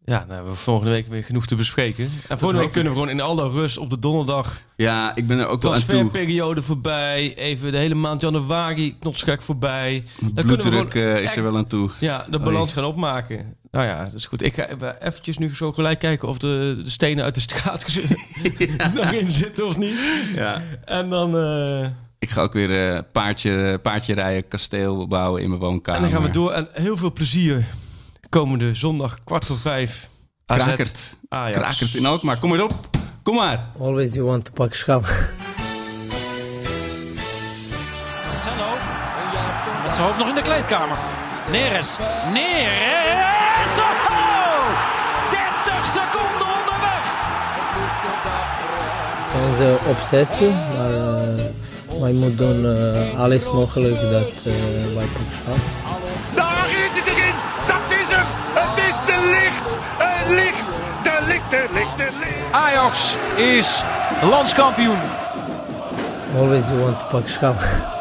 ja, dan hebben we volgende week weer genoeg te bespreken. En volgende week kunnen we gewoon in alle rust op de donderdag... Ja, ik ben er ook wel aan toe. transferperiode voorbij. Even de hele maand januari, knotsgek voorbij. Dan kunnen we Bloeddruk gewoon eh, is er wel aan toe. Ja, de balans gaan opmaken. Nou ja, dat is goed. Ik ga even eventjes nu zo gelijk kijken of de, de stenen uit de straat er nog in zitten of niet. Ja. En dan, eh, Ik ga ook weer eh, paardje, paardje rijden, kasteel bouwen in mijn woonkamer. en dan gaan we door. En heel veel plezier. Komende zondag, kwart voor vijf. AZ, Krakert. Ajax. Krakert in Alkmaar. Kom maar op. Kom maar. Always you want to pak schap. Marcelo. Met zijn hoofd nog in de kleedkamer. Neres. Neres. Oh! 30 seconden onderweg. Het is onze obsessie, maar eh, wij moeten doen eh, alles mogelijk dat eh, wij pak schap. Ajax is landskampioen. Always you want to pak.